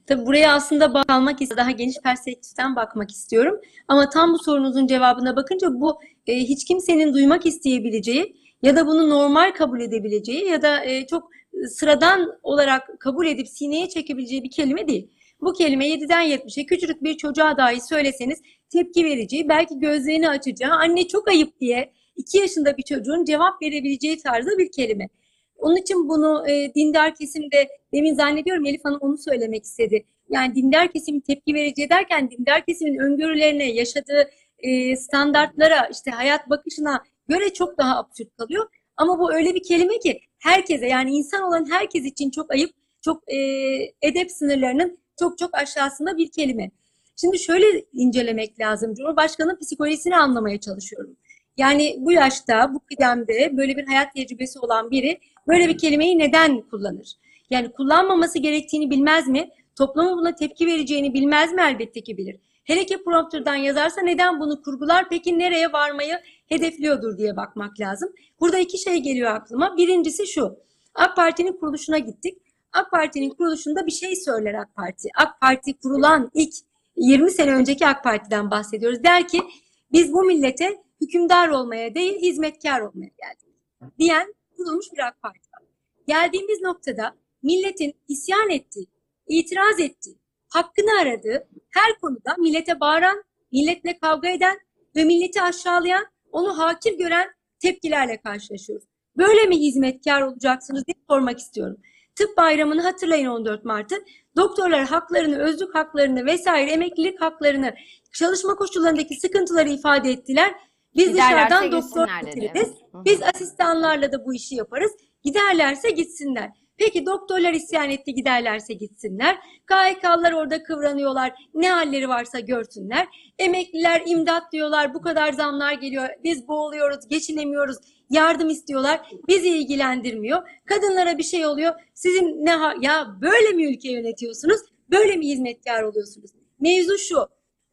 Tabii buraya aslında bakmak. Daha geniş perspektiften bakmak istiyorum. Ama tam bu sorunuzun cevabına bakınca bu e, hiç kimsenin duymak isteyebileceği ya da bunu normal kabul edebileceği ya da e, çok sıradan olarak kabul edip sineye çekebileceği bir kelime değil. Bu kelime 7'den 70'e küçücük bir çocuğa dahi söyleseniz tepki vereceği, belki gözlerini açacağı, anne çok ayıp diye 2 yaşında bir çocuğun cevap verebileceği tarzda bir kelime. Onun için bunu e, dindar kesimde demin zannediyorum Elif Hanım onu söylemek istedi. Yani dindar kesimin tepki vereceği derken dindar kesimin öngörülerine, yaşadığı e, standartlara, işte hayat bakışına göre çok daha absürt kalıyor. Ama bu öyle bir kelime ki herkese yani insan olan herkes için çok ayıp, çok e, edep sınırlarının çok çok aşağısında bir kelime. Şimdi şöyle incelemek lazım. Cumhurbaşkanının psikolojisini anlamaya çalışıyorum. Yani bu yaşta, bu kıdemde böyle bir hayat tecrübesi olan biri böyle bir kelimeyi neden kullanır? Yani kullanmaması gerektiğini bilmez mi? Toplumun buna tepki vereceğini bilmez mi? Elbette ki bilir. Hele ki prompterdan yazarsa neden bunu kurgular? Peki nereye varmayı hedefliyordur diye bakmak lazım. Burada iki şey geliyor aklıma. Birincisi şu. AK Parti'nin kuruluşuna gittik. AK Parti'nin kuruluşunda bir şey söyler AK Parti. AK Parti kurulan ilk 20 sene önceki AK Parti'den bahsediyoruz. Der ki biz bu millete hükümdar olmaya değil hizmetkar olmaya geldik. Diyen kurulmuş bir AK Parti. Geldiğimiz noktada milletin isyan ettiği, itiraz ettiği, hakkını aradığı her konuda millete bağıran, milletle kavga eden ve milleti aşağılayan, onu hakir gören tepkilerle karşılaşıyoruz. Böyle mi hizmetkar olacaksınız diye sormak istiyorum. Tıp bayramını hatırlayın 14 Mart'ı. Doktorlar haklarını, özlük haklarını vesaire emeklilik haklarını, çalışma koşullarındaki sıkıntıları ifade ettiler. Biz Giderlerse dışarıdan doktor getiririz. Biz asistanlarla da bu işi yaparız. Giderlerse gitsinler. Peki doktorlar isyan etti giderlerse gitsinler. KHK'lılar orada kıvranıyorlar. Ne halleri varsa görsünler. Emekliler imdat diyorlar. Bu kadar zamlar geliyor. Biz boğuluyoruz, geçinemiyoruz. Yardım istiyorlar. Bizi ilgilendirmiyor. Kadınlara bir şey oluyor. Sizin ne ha- ya böyle mi ülke yönetiyorsunuz? Böyle mi hizmetkar oluyorsunuz? Mevzu şu.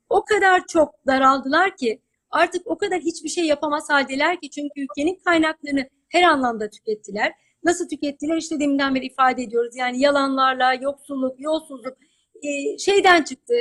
O kadar çok daraldılar ki artık o kadar hiçbir şey yapamaz haldeler ki çünkü ülkenin kaynaklarını her anlamda tükettiler. Nasıl tükettiler işte deminden beri ifade ediyoruz. Yani yalanlarla, yoksulluk, yolsuzluk e, şeyden çıktı.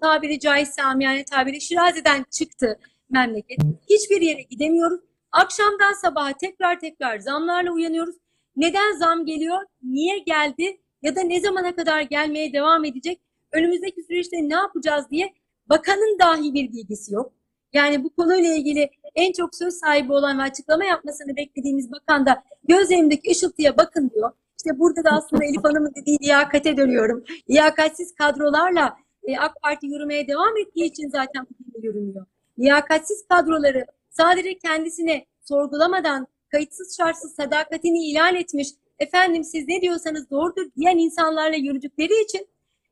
Tabiri caizse amiyane tabiri şirazeden çıktı memleket. Hiçbir yere gidemiyoruz. Akşamdan sabaha tekrar tekrar zamlarla uyanıyoruz. Neden zam geliyor? Niye geldi? Ya da ne zamana kadar gelmeye devam edecek? Önümüzdeki süreçte ne yapacağız diye bakanın dahi bir bilgisi yok. Yani bu konuyla ilgili en çok söz sahibi olan ve açıklama yapmasını beklediğimiz bakan da gözlerimdeki ışıltıya bakın diyor. İşte burada da aslında Elif Hanım'ın dediği liyakate dönüyorum. Liyakatsiz kadrolarla e, AK Parti yürümeye devam ettiği için zaten bu gemi yürümüyor. Liyakatsiz kadroları sadece kendisine sorgulamadan kayıtsız şartsız sadakatini ilan etmiş, efendim siz ne diyorsanız doğrudur diyen insanlarla yürüdükleri için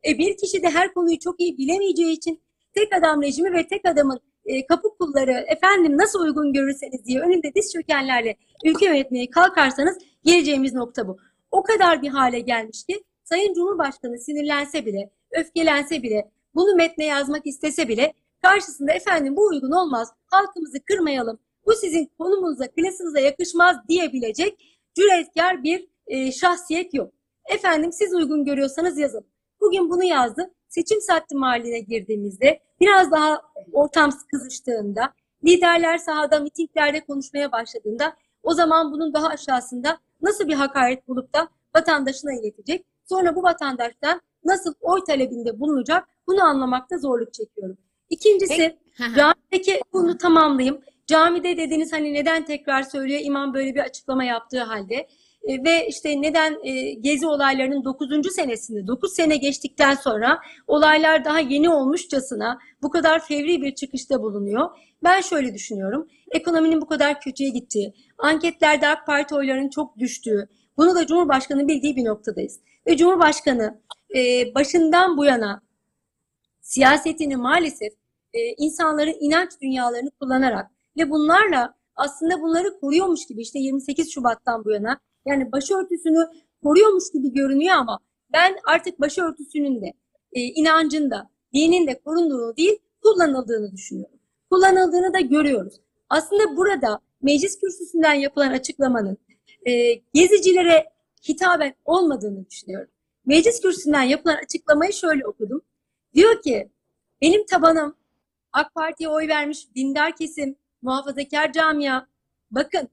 e, bir kişi de her konuyu çok iyi bilemeyeceği için tek adam rejimi ve tek adamın e, kapı kulları efendim nasıl uygun görürseniz diye önünde diz çökenlerle ülke yönetmeye kalkarsanız geleceğimiz nokta bu. O kadar bir hale gelmiş ki Sayın Cumhurbaşkanı sinirlense bile, öfkelense bile, bunu metne yazmak istese bile karşısında efendim bu uygun olmaz, halkımızı kırmayalım, bu sizin konumunuza, klasınıza yakışmaz diyebilecek cüretkar bir e, şahsiyet yok. Efendim siz uygun görüyorsanız yazın. Bugün bunu yazdı. Seçim saati mahalline girdiğimizde biraz daha ortam kızıştığında, liderler sahada mitinglerde konuşmaya başladığında o zaman bunun daha aşağısında nasıl bir hakaret bulup da vatandaşına iletecek? Sonra bu vatandaştan nasıl oy talebinde bulunacak? Bunu anlamakta zorluk çekiyorum. İkincisi camideki bunu tamamlayayım. Camide dediniz hani neden tekrar söylüyor imam böyle bir açıklama yaptığı halde. E, ve işte neden e, gezi olaylarının 9. senesinde 9 sene geçtikten sonra olaylar daha yeni olmuşçasına bu kadar fevri bir çıkışta bulunuyor. Ben şöyle düşünüyorum. Ekonominin bu kadar kötüye gittiği, anketlerde AK Parti oylarının çok düştüğü, bunu da Cumhurbaşkanı bildiği bir noktadayız. Ve Cumhurbaşkanı e, başından bu yana siyasetini maalesef e, insanların inanç dünyalarını kullanarak ve bunlarla aslında bunları koruyormuş gibi işte 28 Şubat'tan bu yana yani başörtüsünü koruyormuş gibi görünüyor ama ben artık başörtüsünün de e, inancın da dinin de korunduğunu değil kullanıldığını düşünüyorum. Kullanıldığını da görüyoruz. Aslında burada meclis kürsüsünden yapılan açıklamanın e, gezicilere hitaben olmadığını düşünüyorum. Meclis kürsüsünden yapılan açıklamayı şöyle okudum. Diyor ki benim tabanım AK Parti'ye oy vermiş dindar kesim, muhafazakar camia. Bakın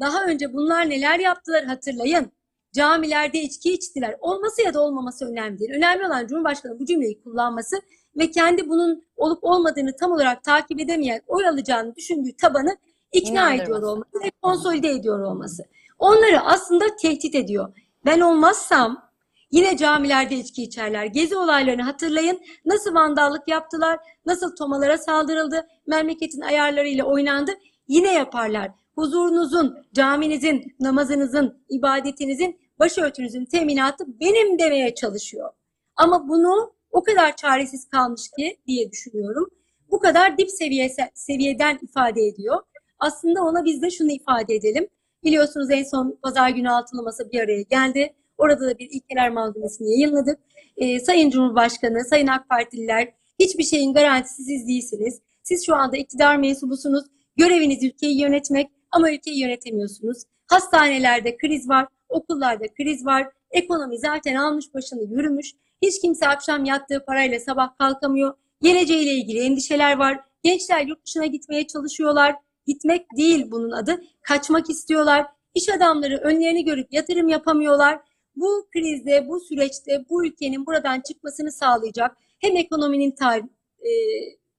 daha önce bunlar neler yaptılar hatırlayın. Camilerde içki içtiler. Olması ya da olmaması önemli değil. Önemli olan Cumhurbaşkanı bu cümleyi kullanması ve kendi bunun olup olmadığını tam olarak takip edemeyen, oy alacağını düşündüğü tabanı ikna ediyor olması ve konsolide ediyor olması. Onları aslında tehdit ediyor. Ben olmazsam yine camilerde içki içerler. Gezi olaylarını hatırlayın. Nasıl vandallık yaptılar, nasıl tomalara saldırıldı, memleketin ayarlarıyla oynandı. Yine yaparlar. Huzurunuzun, caminizin, namazınızın, ibadetinizin, başörtünüzün teminatı benim demeye çalışıyor. Ama bunu o kadar çaresiz kalmış ki diye düşünüyorum. Bu kadar dip seviye, seviyeden ifade ediyor. Aslında ona biz de şunu ifade edelim. Biliyorsunuz en son pazar günü altılı masa bir araya geldi. Orada da bir ilkeler malzemesini yayınladık. Ee, Sayın Cumhurbaşkanı, Sayın AK Partililer hiçbir şeyin garantisi siz değilsiniz. Siz şu anda iktidar mensubusunuz. Göreviniz ülkeyi yönetmek ama ülkeyi yönetemiyorsunuz. Hastanelerde kriz var, okullarda kriz var. Ekonomi zaten almış başını yürümüş. Hiç kimse akşam yattığı parayla sabah kalkamıyor. Geleceğiyle ilgili endişeler var. Gençler yurt dışına gitmeye çalışıyorlar. Gitmek değil bunun adı. Kaçmak istiyorlar. İş adamları önlerini görüp yatırım yapamıyorlar. Bu krizde, bu süreçte bu ülkenin buradan çıkmasını sağlayacak hem ekonominin ta- e,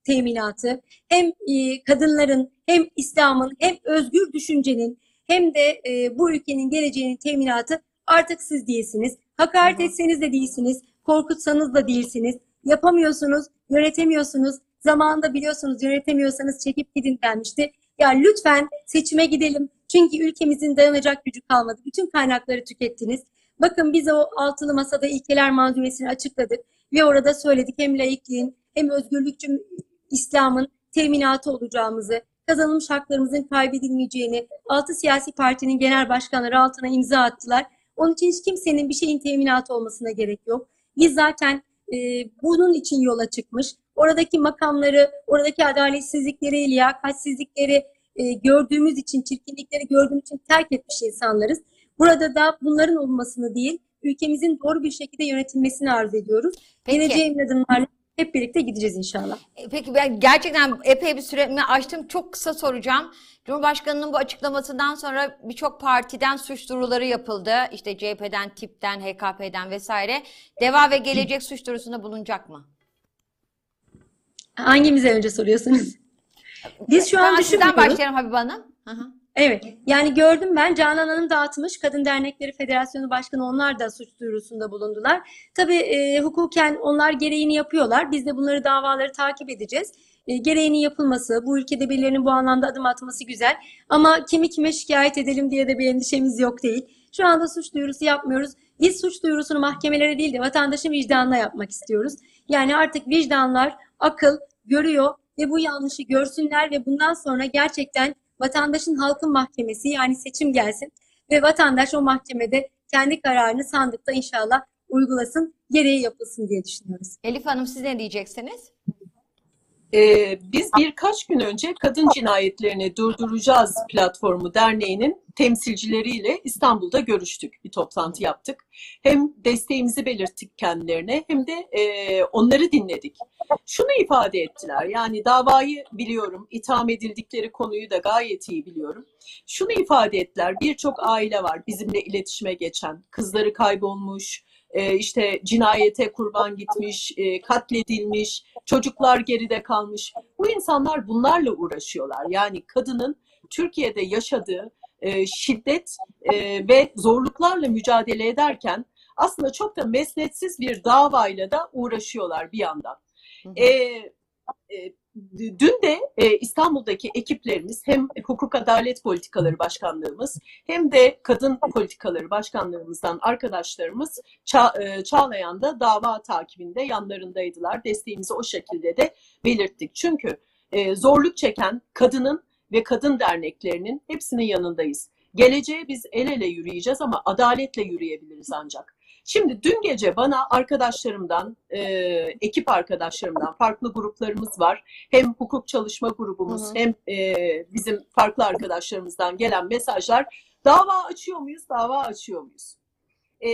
teminatı, hem e, kadınların, hem İslam'ın, hem özgür düşüncenin, hem de e, bu ülkenin geleceğinin teminatı artık siz değilsiniz. Hakaret etseniz de değilsiniz, korkutsanız da değilsiniz. Yapamıyorsunuz, yönetemiyorsunuz. Zamanında biliyorsunuz yönetemiyorsanız çekip gidin denmişti. Ya lütfen seçime gidelim. Çünkü ülkemizin dayanacak gücü kalmadı. Bütün kaynakları tükettiniz. Bakın biz o altılı masada ilkeler manzumesini açıkladık ve orada söyledik hem laikliğin hem özgürlükçü İslam'ın teminatı olacağımızı, kazanılmış haklarımızın kaybedilmeyeceğini, altı siyasi partinin genel başkanları altına imza attılar. Onun için hiç kimsenin bir şeyin teminatı olmasına gerek yok. Biz zaten e, bunun için yola çıkmış. Oradaki makamları, oradaki adaletsizlikleri, liyakatsizlikleri e, gördüğümüz için, çirkinlikleri gördüğümüz için terk etmiş insanlarız. Burada da bunların olmasını değil, ülkemizin doğru bir şekilde yönetilmesini arz ediyoruz. Peki. Geleceğin adımlarla hep birlikte gideceğiz inşallah. E, Peki ben gerçekten epey bir süremi açtım. Çok kısa soracağım. Cumhurbaşkanının bu açıklamasından sonra birçok partiden suç duyuruları yapıldı. İşte CHP'den, TİP'ten, HKP'den vesaire. Deva ve Gelecek suç duyurusunda bulunacak mı? Hangimize önce soruyorsunuz? Biz şu an Ben düşünmüyoruz. başlayalım Habibe Hanım. Hı hı. Evet. Yani gördüm ben Canan Hanım dağıtmış. Kadın Dernekleri Federasyonu Başkanı onlar da suç duyurusunda bulundular. Tabii e, hukuken onlar gereğini yapıyorlar. Biz de bunları davaları takip edeceğiz. E, gereğinin yapılması, bu ülkede birilerinin bu anlamda adım atması güzel. Ama kimi kime şikayet edelim diye de bir endişemiz yok değil. Şu anda suç duyurusu yapmıyoruz. Biz suç duyurusunu mahkemelere değil de vatandaşın vicdanına yapmak istiyoruz. Yani artık vicdanlar akıl görüyor ve bu yanlışı görsünler ve bundan sonra gerçekten vatandaşın halkın mahkemesi yani seçim gelsin ve vatandaş o mahkemede kendi kararını sandıkta inşallah uygulasın, gereği yapılsın diye düşünüyoruz. Elif Hanım siz ne diyeceksiniz? Ee, biz birkaç gün önce Kadın Cinayetlerini Durduracağız Platformu Derneği'nin temsilcileriyle İstanbul'da görüştük. Bir toplantı yaptık. Hem desteğimizi belirttik kendilerine hem de e, onları dinledik. Şunu ifade ettiler. Yani davayı biliyorum, itham edildikleri konuyu da gayet iyi biliyorum. Şunu ifade ettiler. Birçok aile var bizimle iletişime geçen. Kızları kaybolmuş, e, işte cinayete kurban gitmiş, e, katledilmiş, çocuklar geride kalmış. Bu insanlar bunlarla uğraşıyorlar. Yani kadının Türkiye'de yaşadığı e, şiddet e, ve zorluklarla mücadele ederken aslında çok da mesnetsiz bir davayla da uğraşıyorlar bir yandan. E, e, dün de e, İstanbul'daki ekiplerimiz hem Hukuk Adalet Politikaları Başkanlığımız hem de Kadın Politikaları Başkanlığımızdan arkadaşlarımız Ça- e, Çağlayan'da dava takibinde yanlarındaydılar. Desteğimizi o şekilde de belirttik. Çünkü e, zorluk çeken kadının ve kadın derneklerinin hepsinin yanındayız. Geleceğe biz el ele yürüyeceğiz ama adaletle yürüyebiliriz ancak. Şimdi dün gece bana arkadaşlarımdan, e, ekip arkadaşlarımdan farklı gruplarımız var. Hem hukuk çalışma grubumuz Hı hı. hem e, bizim farklı arkadaşlarımızdan gelen mesajlar dava açıyor muyuz, dava açıyor muyuz? E,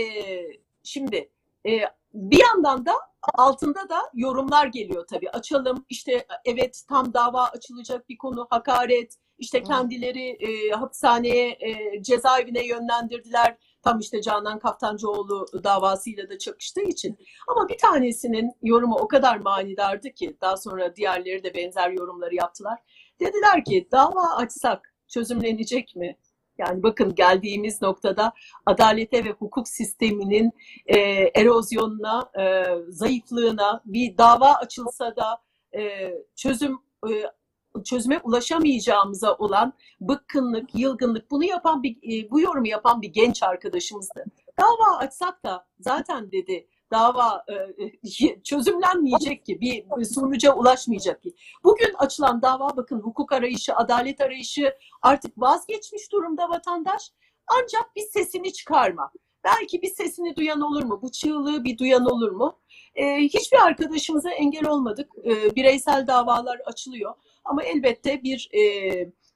şimdi e, bir yandan da altında da yorumlar geliyor tabii. Açalım işte evet tam dava açılacak bir konu hakaret, işte kendileri e, hapishaneye, e, cezaevine yönlendirdiler. Tam işte Canan Kaftancıoğlu davasıyla da çakıştığı için. Ama bir tanesinin yorumu o kadar manidardı ki daha sonra diğerleri de benzer yorumları yaptılar. Dediler ki dava açsak çözümlenecek mi? Yani bakın geldiğimiz noktada adalete ve hukuk sisteminin e, erozyonuna, e, zayıflığına bir dava açılsa da e, çözüm e, çözüme ulaşamayacağımıza olan bıkkınlık, yılgınlık bunu yapan bir e, bu yorumu yapan bir genç arkadaşımızdı. Dava açsak da zaten dedi dava e, çözümlenmeyecek ki bir sonuca ulaşmayacak ki. Bugün açılan dava bakın hukuk arayışı, adalet arayışı artık vazgeçmiş durumda vatandaş. Ancak bir sesini çıkarma. Belki bir sesini duyan olur mu? Bu çığlığı bir duyan olur mu? Ee, hiçbir arkadaşımıza engel olmadık. Ee, bireysel davalar açılıyor. Ama elbette bir e,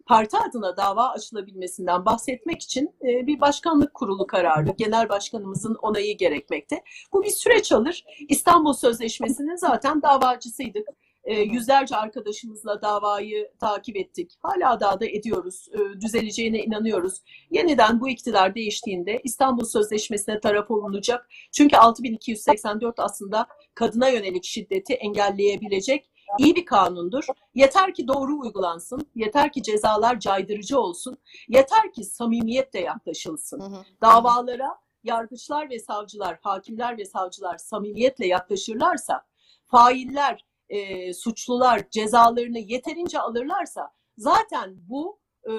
parti adına dava açılabilmesinden bahsetmek için e, bir başkanlık kurulu kararı, genel başkanımızın onayı gerekmekte. Bu bir süreç alır. İstanbul Sözleşmesi'nin zaten davacısıydık. E, yüzlerce arkadaşımızla davayı takip ettik. Hala daha da ediyoruz. E, düzeleceğine inanıyoruz. Yeniden bu iktidar değiştiğinde İstanbul Sözleşmesi'ne taraf olunacak. Çünkü 6284 aslında kadına yönelik şiddeti engelleyebilecek iyi bir kanundur. Yeter ki doğru uygulansın. Yeter ki cezalar caydırıcı olsun. Yeter ki samimiyetle yaklaşılsın. Hı hı. Davalara yargıçlar ve savcılar, hakimler ve savcılar samimiyetle yaklaşırlarsa, failler, e, suçlular cezalarını yeterince alırlarsa zaten bu e,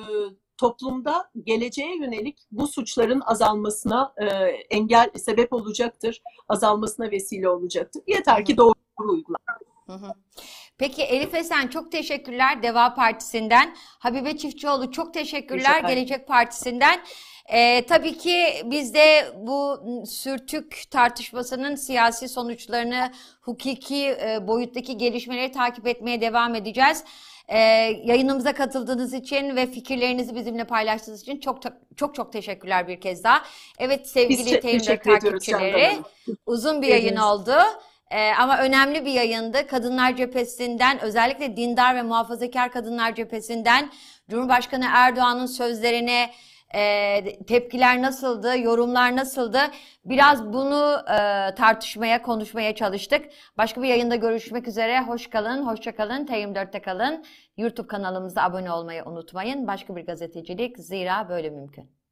toplumda geleceğe yönelik bu suçların azalmasına e, engel sebep olacaktır, azalmasına vesile olacaktır. Yeter ki doğru uygulan. Hı hı. Peki Elif Esen çok teşekkürler Deva Partisi'nden. Habibe Çiftçioğlu çok teşekkürler Teşekkür. Gelecek Partisi'nden. Ee, tabii ki biz de bu sürtük tartışmasının siyasi sonuçlarını, hukuki e, boyuttaki gelişmeleri takip etmeye devam edeceğiz. Ee, yayınımıza katıldığınız için ve fikirlerinizi bizimle paylaştığınız için çok çok çok teşekkürler bir kez daha. Evet sevgili te- Teyimler teşekkür ediyoruz Candan takipçileri. Uzun bir yayın oldu. Ee, ama önemli bir yayındı. Kadınlar cephesinden özellikle dindar ve muhafazakar kadınlar cephesinden Cumhurbaşkanı Erdoğan'ın sözlerine e, tepkiler nasıldı, yorumlar nasıldı? Biraz bunu e, tartışmaya, konuşmaya çalıştık. Başka bir yayında görüşmek üzere. Hoş kalın, hoşça kalın. T24'te kalın. YouTube kanalımıza abone olmayı unutmayın. Başka bir gazetecilik zira böyle mümkün.